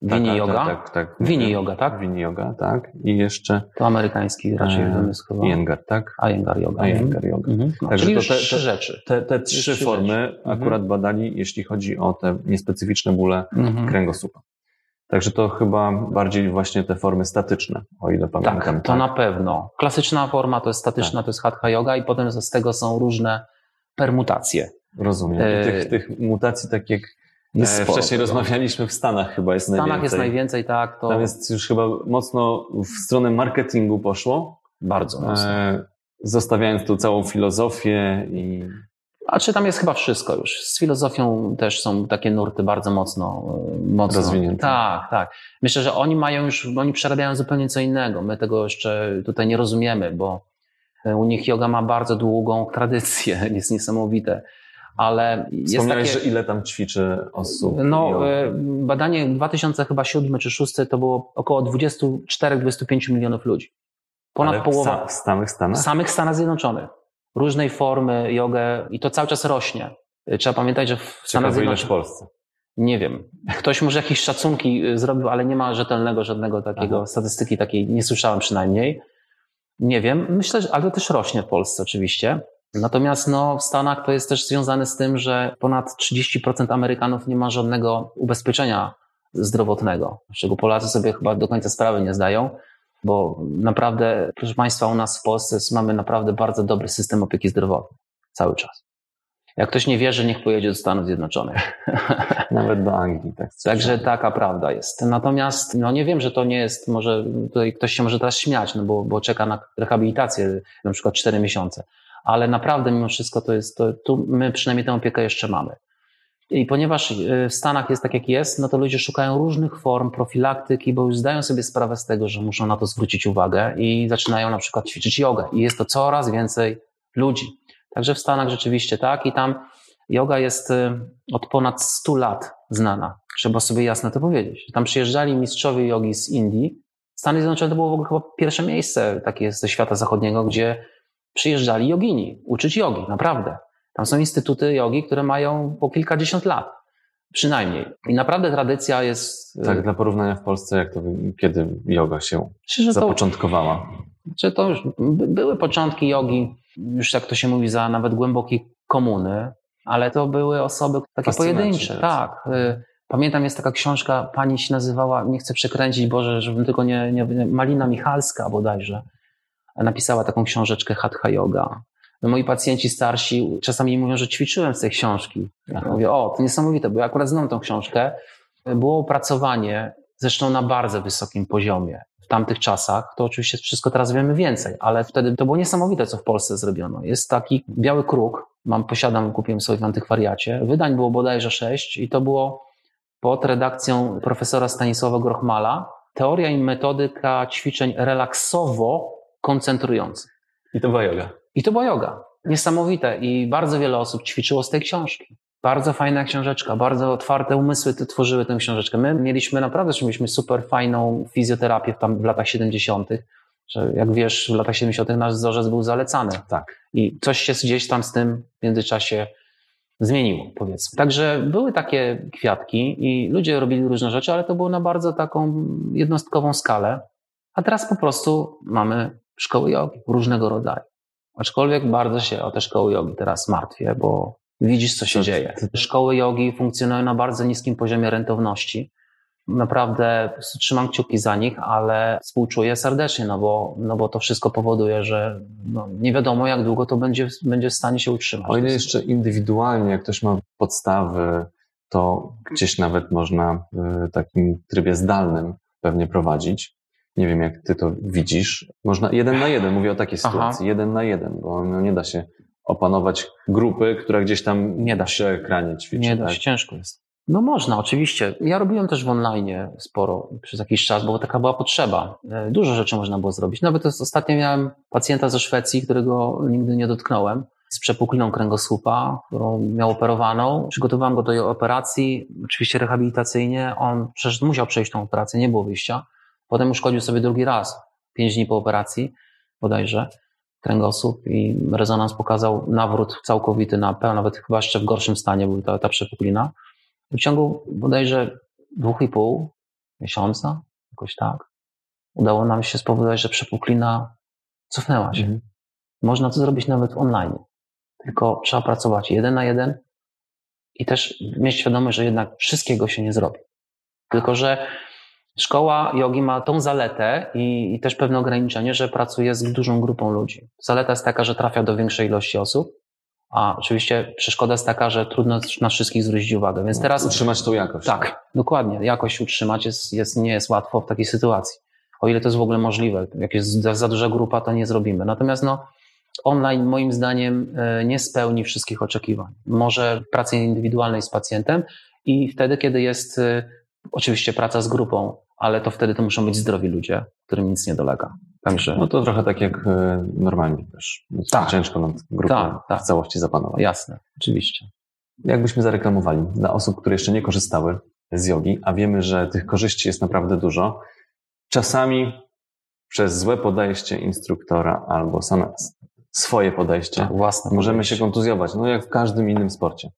Vini tak, yoga? Tak, tak, tak. Yoga, tak? Yoga, tak. I jeszcze... To amerykański raczej e, wymysł chyba. Iyengar, tak? Iyengar yoga. Iyengar yoga. Mhm. No, Także czyli to te, trzy rzeczy. Te, te trzy, trzy formy rzeczy. Mhm. akurat badali, jeśli chodzi o te niespecyficzne bóle mhm. kręgosłupa. Także to chyba bardziej właśnie te formy statyczne, o ile pamiętam. Tak, to tak. na pewno. Klasyczna forma to jest statyczna, tak. to jest hatha yoga i potem z tego są różne permutacje. Rozumiem. Tych, tych mutacji, tak jak jest e, wcześniej rozmawialiśmy, w Stanach chyba jest najwięcej. W Stanach jest najwięcej, tak. To... Tam jest już chyba mocno w stronę marketingu poszło. bardzo mocno. E, zostawiając tu całą filozofię i a czy tam jest chyba wszystko już. Z filozofią też są takie nurty bardzo mocno, e, mocno rozwinięte. Tak, tak. Myślę, że oni mają już, oni przerabiają zupełnie co innego. My tego jeszcze tutaj nie rozumiemy, bo e, u nich yoga ma bardzo długą tradycję, jest niesamowite. Ale jest takie... że ile tam ćwiczy osób? No, e, badanie 2007 czy 2006 to było około 24-25 milionów ludzi. Ponad Ale połowa. W samych Stanach? W samych Stanach Zjednoczonych różnej formy jogę i to cały czas rośnie. Trzeba pamiętać, że w Stanach Zjednoczonych... w Polsce? Nie wiem. Ktoś może jakieś szacunki y, zrobił, ale nie ma rzetelnego żadnego takiego, Aha. statystyki takiej nie słyszałem przynajmniej. Nie wiem. Myślę, że, ale to też rośnie w Polsce oczywiście. Natomiast no, w Stanach to jest też związane z tym, że ponad 30% Amerykanów nie ma żadnego ubezpieczenia zdrowotnego, czego Polacy sobie chyba do końca sprawy nie zdają bo naprawdę, proszę Państwa, u nas w Polsce mamy naprawdę bardzo dobry system opieki zdrowotnej. Cały czas. Jak ktoś nie wierzy, niech pojedzie do Stanów Zjednoczonych. Nawet do Anglii. Tak Także taka prawda jest. Natomiast, no nie wiem, że to nie jest, może tutaj ktoś się może teraz śmiać, no bo, bo czeka na rehabilitację na przykład 4 miesiące. Ale naprawdę mimo wszystko to jest, to, tu my przynajmniej tę opiekę jeszcze mamy. I ponieważ e, w Stanach jest tak, jak jest, no to ludzie szukają różnych form profilaktyki, bo już zdają sobie sprawę z tego, że muszą na to zwrócić uwagę i zaczynają na przykład ćwiczyć jogę. I jest to coraz więcej ludzi. Także w Stanach rzeczywiście tak. I tam yoga jest e, od ponad 100 lat znana. Trzeba sobie jasno to powiedzieć. Tam przyjeżdżali mistrzowie jogi z Indii. Stany Zjednoczone to było w ogóle chyba pierwsze miejsce takie ze świata zachodniego, gdzie przyjeżdżali jogini, uczyć jogi, naprawdę. Tam są instytuty jogi, które mają po kilkadziesiąt lat. Przynajmniej. I naprawdę tradycja jest. Tak, dla porównania w Polsce, jak to, kiedy yoga się Myślę, zapoczątkowała? Czy to już były początki jogi, już jak to się mówi, za nawet głębokiej komuny, ale to były osoby takie pojedyncze. Tak. Y, pamiętam, jest taka książka, pani się nazywała, nie chcę przekręcić, Boże, żebym tylko nie, nie Malina Michalska bodajże, napisała taką książeczkę Hatha Yoga. No moi pacjenci starsi czasami mówią, że ćwiczyłem z tej książki. Ja mówię, o, to niesamowite, bo ja akurat znam tą książkę. Było opracowanie, zresztą na bardzo wysokim poziomie w tamtych czasach. To oczywiście wszystko teraz wiemy więcej, ale wtedy to było niesamowite, co w Polsce zrobiono. Jest taki biały kruk, mam, posiadam, kupiłem sobie w antykwariacie. Wydań było bodajże sześć i to było pod redakcją profesora Stanisława Grochmala. Teoria i metodyka ćwiczeń relaksowo koncentrujących. I to była yoga. I to była yoga. Niesamowite. I bardzo wiele osób ćwiczyło z tej książki. Bardzo fajna książeczka, bardzo otwarte umysły tworzyły tę książeczkę. My mieliśmy naprawdę, że mieliśmy super fajną fizjoterapię tam w latach 70., że jak wiesz, w latach 70. nasz wzorzec był zalecany. Tak. I coś się gdzieś tam z tym w międzyczasie zmieniło, powiedzmy. Także były takie kwiatki i ludzie robili różne rzeczy, ale to było na bardzo taką jednostkową skalę. A teraz po prostu mamy szkoły jogi różnego rodzaju. Aczkolwiek bardzo się o te szkoły jogi teraz martwię, bo widzisz, co się to, dzieje. Szkoły jogi funkcjonują na bardzo niskim poziomie rentowności. Naprawdę trzymam kciuki za nich, ale współczuję serdecznie, no bo, no bo to wszystko powoduje, że no nie wiadomo, jak długo to będzie, będzie w stanie się utrzymać. O ile jeszcze indywidualnie, jak ktoś ma podstawy, to gdzieś nawet można w takim trybie zdalnym pewnie prowadzić. Nie wiem, jak ty to widzisz. Można jeden na jeden, mówię o takiej sytuacji, Aha. jeden na jeden, bo no nie da się opanować grupy, która gdzieś tam nie da się ekranie ćwiczy. Nie da tak? się, ciężko jest. No można, oczywiście. Ja robiłem też w online sporo przez jakiś czas, bo taka była potrzeba. E, dużo rzeczy można było zrobić. Nawet ostatnio miałem pacjenta ze Szwecji, którego nigdy nie dotknąłem, z przepukliną kręgosłupa, którą miał operowaną. Przygotowałem go do tej operacji, oczywiście rehabilitacyjnie. On przecież musiał przejść tą operację, nie było wyjścia. Potem uszkodził sobie drugi raz, pięć dni po operacji bodajże, kręgosłup i rezonans pokazał nawrót całkowity na pełno, nawet chyba jeszcze w gorszym stanie był ta, ta przepuklina. W ciągu bodajże dwóch i pół miesiąca, jakoś tak, udało nam się spowodować, że przepuklina cofnęła się. Mhm. Można to zrobić nawet online. Tylko trzeba pracować jeden na jeden i też mieć świadomość, że jednak wszystkiego się nie zrobi. Tylko, że Szkoła jogi ma tą zaletę i, i, też pewne ograniczenie, że pracuje z dużą grupą ludzi. Zaleta jest taka, że trafia do większej ilości osób, a oczywiście przeszkoda jest taka, że trudno na wszystkich zwrócić uwagę. Więc teraz. Utrzymać tą jakość. Tak, dokładnie. Jakość utrzymać jest, jest, nie jest łatwo w takiej sytuacji. O ile to jest w ogóle możliwe. Jak jest za duża grupa, to nie zrobimy. Natomiast no, online moim zdaniem e, nie spełni wszystkich oczekiwań. Może pracy indywidualnej z pacjentem i wtedy, kiedy jest e, oczywiście praca z grupą, ale to wtedy to muszą być zdrowi ludzie, którym nic nie dolega. Także... No to trochę tak jak e, normalnie też. Tak. Ciężko nad grupą tak, tak. w całości zapanować. Jasne, oczywiście. Jakbyśmy zareklamowali dla osób, które jeszcze nie korzystały z jogi, a wiemy, że tych korzyści jest naprawdę dużo, czasami przez złe podejście instruktora albo same swoje podejście tak, własne możemy podejście. się kontuzjować, no jak w każdym innym sporcie.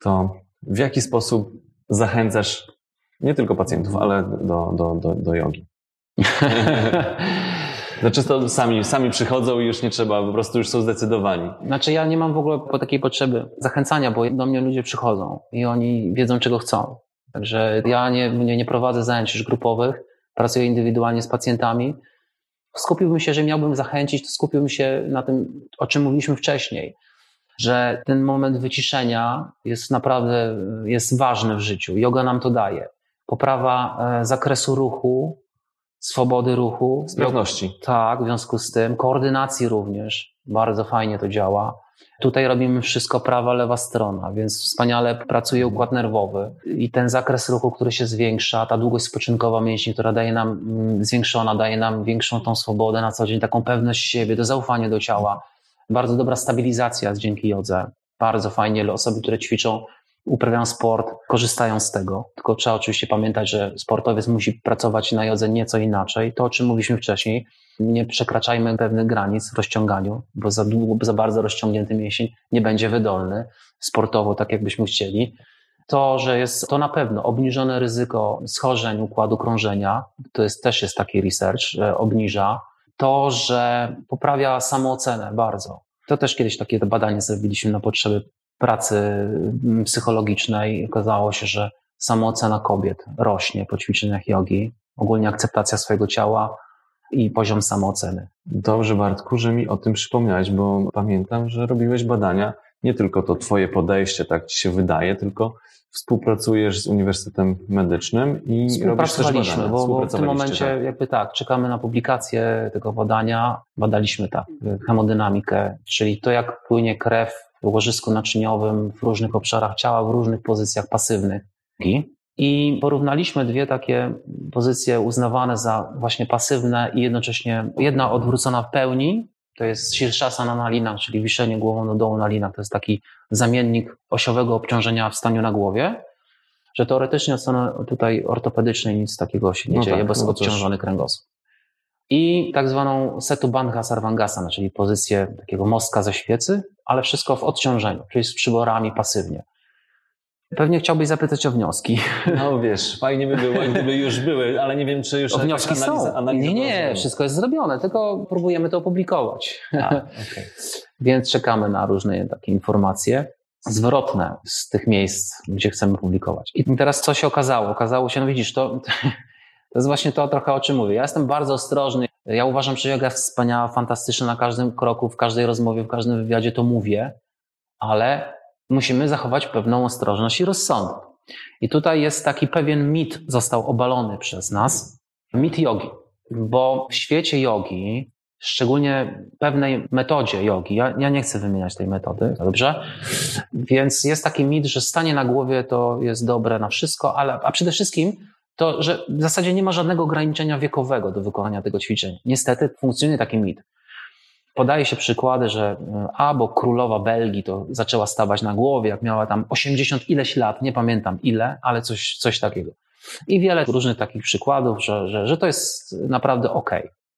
To w jaki sposób zachęcasz nie tylko pacjentów, ale do, do, do, do jogi? No często sami, sami przychodzą i już nie trzeba, po prostu już są zdecydowani. Znaczy ja nie mam w ogóle takiej potrzeby zachęcania, bo do mnie ludzie przychodzą i oni wiedzą, czego chcą. Także ja nie, nie, nie prowadzę zajęć już grupowych, pracuję indywidualnie z pacjentami. Skupiłbym się, że miałbym zachęcić, to skupiłbym się na tym, o czym mówiliśmy wcześniej, że ten moment wyciszenia jest naprawdę jest ważny w życiu. Yoga nam to daje. Poprawa e, zakresu ruchu, swobody ruchu. Sprawności. Tak, w związku z tym. Koordynacji również. Bardzo fajnie to działa. Tutaj robimy wszystko prawa, lewa strona, więc wspaniale pracuje układ nerwowy i ten zakres ruchu, który się zwiększa, ta długość spoczynkowa mięśni, która daje nam mm, zwiększona, daje nam większą tą swobodę na co dzień, taką pewność siebie, do zaufania do ciała. Bardzo dobra stabilizacja dzięki jodze. Bardzo fajnie, osoby, które ćwiczą uprawiają sport, korzystają z tego. Tylko trzeba oczywiście pamiętać, że sportowiec musi pracować na jodze nieco inaczej. To, o czym mówiliśmy wcześniej, nie przekraczajmy pewnych granic w rozciąganiu, bo za długo, za bardzo rozciągnięty mięsień nie będzie wydolny sportowo, tak jakbyśmy chcieli. To, że jest to na pewno obniżone ryzyko schorzeń układu krążenia, to jest, też jest taki research, że obniża. To, że poprawia samoocenę bardzo. To też kiedyś takie badanie zrobiliśmy na potrzeby pracy mm, psychologicznej okazało się, że samoocena kobiet rośnie po ćwiczeniach jogi, ogólnie akceptacja swojego ciała i poziom samooceny. Dobrze, Bartku, że mi o tym przypomniałeś, bo pamiętam, że robiłeś badania, nie tylko to twoje podejście, tak ci się wydaje, tylko współpracujesz z Uniwersytetem Medycznym i robisz też badania. Bo, bo w tym momencie tak. jakby tak, czekamy na publikację tego badania. Badaliśmy tak, hemodynamikę, czyli to jak płynie krew łożysku naczyniowym w różnych obszarach ciała, w różnych pozycjach pasywnych. I porównaliśmy dwie takie pozycje uznawane za właśnie pasywne i jednocześnie jedna odwrócona w pełni, to jest Shirshasana na linach, czyli wiszenie głową do dołu na linach. To jest taki zamiennik osiowego obciążenia w staniu na głowie, że teoretycznie od strony tutaj ortopedycznej nic takiego się nie no dzieje, tak, bo jest no odciążony kręgosłup i tak zwaną setu bandha sarvangasana, czyli pozycję takiego mostka ze świecy, ale wszystko w odciążeniu, czyli z przyborami pasywnie. Pewnie chciałbyś zapytać o wnioski. No wiesz, fajnie by było, gdyby już były, ale nie wiem, czy już... O wnioski są. Analiza nie, nie, wszystko jest zrobione, tylko próbujemy to opublikować. A, okay. Więc czekamy na różne takie informacje zwrotne z tych miejsc, gdzie chcemy publikować. I teraz co się okazało? Okazało się, no widzisz, to to jest właśnie to trochę o czym mówię. Ja jestem bardzo ostrożny. Ja uważam, że yoga jest wspaniała, fantastyczna na każdym kroku, w każdej rozmowie, w każdym wywiadzie to mówię, ale musimy zachować pewną ostrożność i rozsądek. I tutaj jest taki pewien mit, został obalony przez nas, mit jogi. Bo w świecie jogi, szczególnie pewnej metodzie jogi, ja, ja nie chcę wymieniać tej metody, dobrze? Więc jest taki mit, że stanie na głowie to jest dobre na wszystko, ale, a przede wszystkim to że w zasadzie nie ma żadnego ograniczenia wiekowego do wykonania tego ćwiczenia. Niestety funkcjonuje taki mit. Podaje się przykłady, że e, a, bo królowa Belgii to zaczęła stawać na głowie, jak miała tam 80 ileś lat, nie pamiętam ile, ale coś, coś takiego. I wiele różnych takich przykładów, że, że, że to jest naprawdę ok.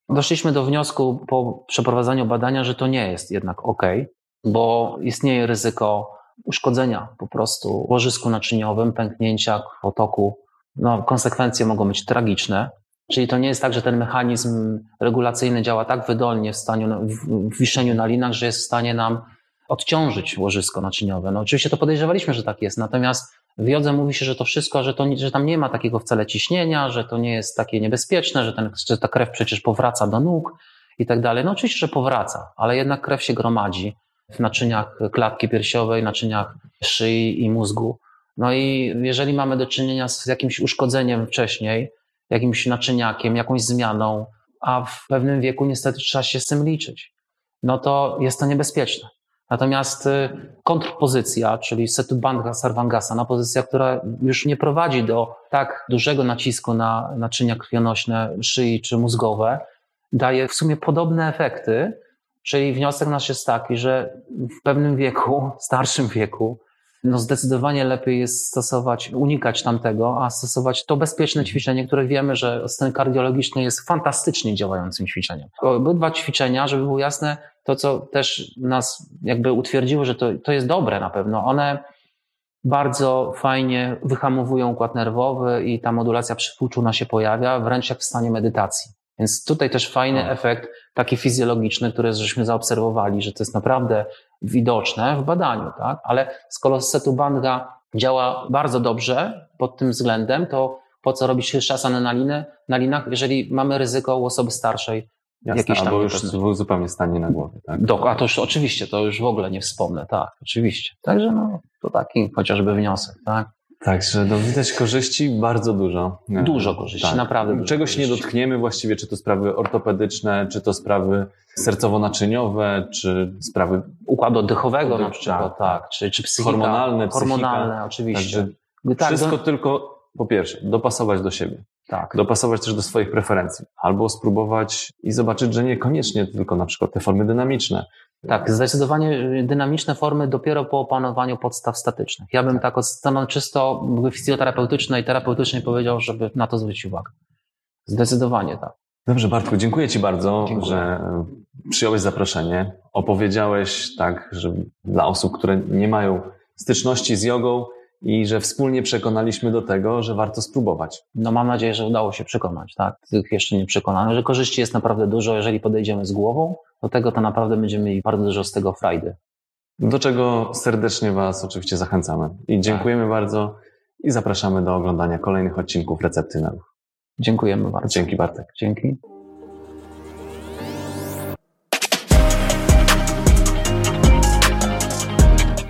Doszliśmy do wniosku po przeprowadzeniu badania, że to nie jest jednak ok, bo istnieje ryzyko uszkodzenia po prostu łożysku naczyniowym, pęknięcia potoku no, konsekwencje mogą być tragiczne. Czyli to nie jest tak, że ten mechanizm regulacyjny działa tak wydolnie w, staniu, w wiszeniu na linach, że jest w stanie nam odciążyć łożysko naczyniowe. No oczywiście to podejrzewaliśmy, że tak jest, natomiast w jodze mówi się, że to wszystko, że, to, że tam nie ma takiego wcale ciśnienia, że to nie jest takie niebezpieczne, że, ten, że ta krew przecież powraca do nóg i tak dalej. No oczywiście, że powraca, ale jednak krew się gromadzi w naczyniach klatki piersiowej, naczyniach szyi i mózgu. No i jeżeli mamy do czynienia z jakimś uszkodzeniem wcześniej, jakimś naczyniakiem, jakąś zmianą, a w pewnym wieku niestety trzeba się z tym liczyć, no to jest to niebezpieczne. Natomiast y, kontrpozycja, czyli Setubanga Sarvangasa, na pozycja, która już nie prowadzi do tak dużego nacisku na naczynia krwionośne szyi czy mózgowe, daje w sumie podobne efekty, czyli wniosek nasz jest taki, że w pewnym wieku, starszym wieku, no zdecydowanie lepiej jest stosować, unikać tamtego, a stosować to bezpieczne ćwiczenie, które wiemy, że stan kardiologiczny jest fantastycznie działającym ćwiczeniem. Obydwa ćwiczenia, żeby było jasne, to co też nas jakby utwierdziło, że to, to jest dobre na pewno, one bardzo fajnie wyhamowują układ nerwowy i ta modulacja przypółczulna się pojawia, wręcz jak w stanie medytacji. Więc tutaj też fajny no. efekt, taki fizjologiczny, który żeśmy zaobserwowali, że to jest naprawdę widoczne w badaniu, tak? Ale skoro setubanga działa bardzo dobrze pod tym względem, to po co robić szasany na, linę, na linach, jeżeli mamy ryzyko u osoby starszej Jasne, jakieś tam albo już zupełnie stanie na głowie, tak? Do, a to już oczywiście, to już w ogóle nie wspomnę, tak, oczywiście. Także no, to taki chociażby wniosek, tak? Także no, widać korzyści bardzo dużo. Dużo korzyści, tak. naprawdę. Dużo Czegoś korzyści. nie dotkniemy właściwie, czy to sprawy ortopedyczne, czy to sprawy sercowo-naczyniowe, czy sprawy układu oddechowego na przykład, tak, tak. Czy, czy psychika, hormonalne, hormonalne psychika. oczywiście. Także tak, wszystko do... tylko po pierwsze, dopasować do siebie. Tak. Dopasować też do swoich preferencji. Albo spróbować i zobaczyć, że niekoniecznie tylko na przykład te formy dynamiczne, tak, zdecydowanie dynamiczne formy dopiero po opanowaniu podstaw statycznych. Ja bym tak od strony czysto fizjoterapeutycznej i terapeutycznej powiedział, żeby na to zwrócić uwagę. Zdecydowanie tak. Dobrze, Bartku, dziękuję Ci bardzo, dziękuję. że przyjąłeś zaproszenie. Opowiedziałeś tak, że dla osób, które nie mają styczności z jogą, i że wspólnie przekonaliśmy do tego, że warto spróbować. No mam nadzieję, że udało się przekonać, tak? Tych jeszcze nie przekonano, że korzyści jest naprawdę dużo, jeżeli podejdziemy z głową do tego, to naprawdę będziemy mieli bardzo dużo z tego frajdy. Do czego serdecznie Was oczywiście zachęcamy. I dziękujemy tak. bardzo i zapraszamy do oglądania kolejnych odcinków Recepty na Ruch. Dziękujemy bardzo. Dzięki Bartek. Dzięki.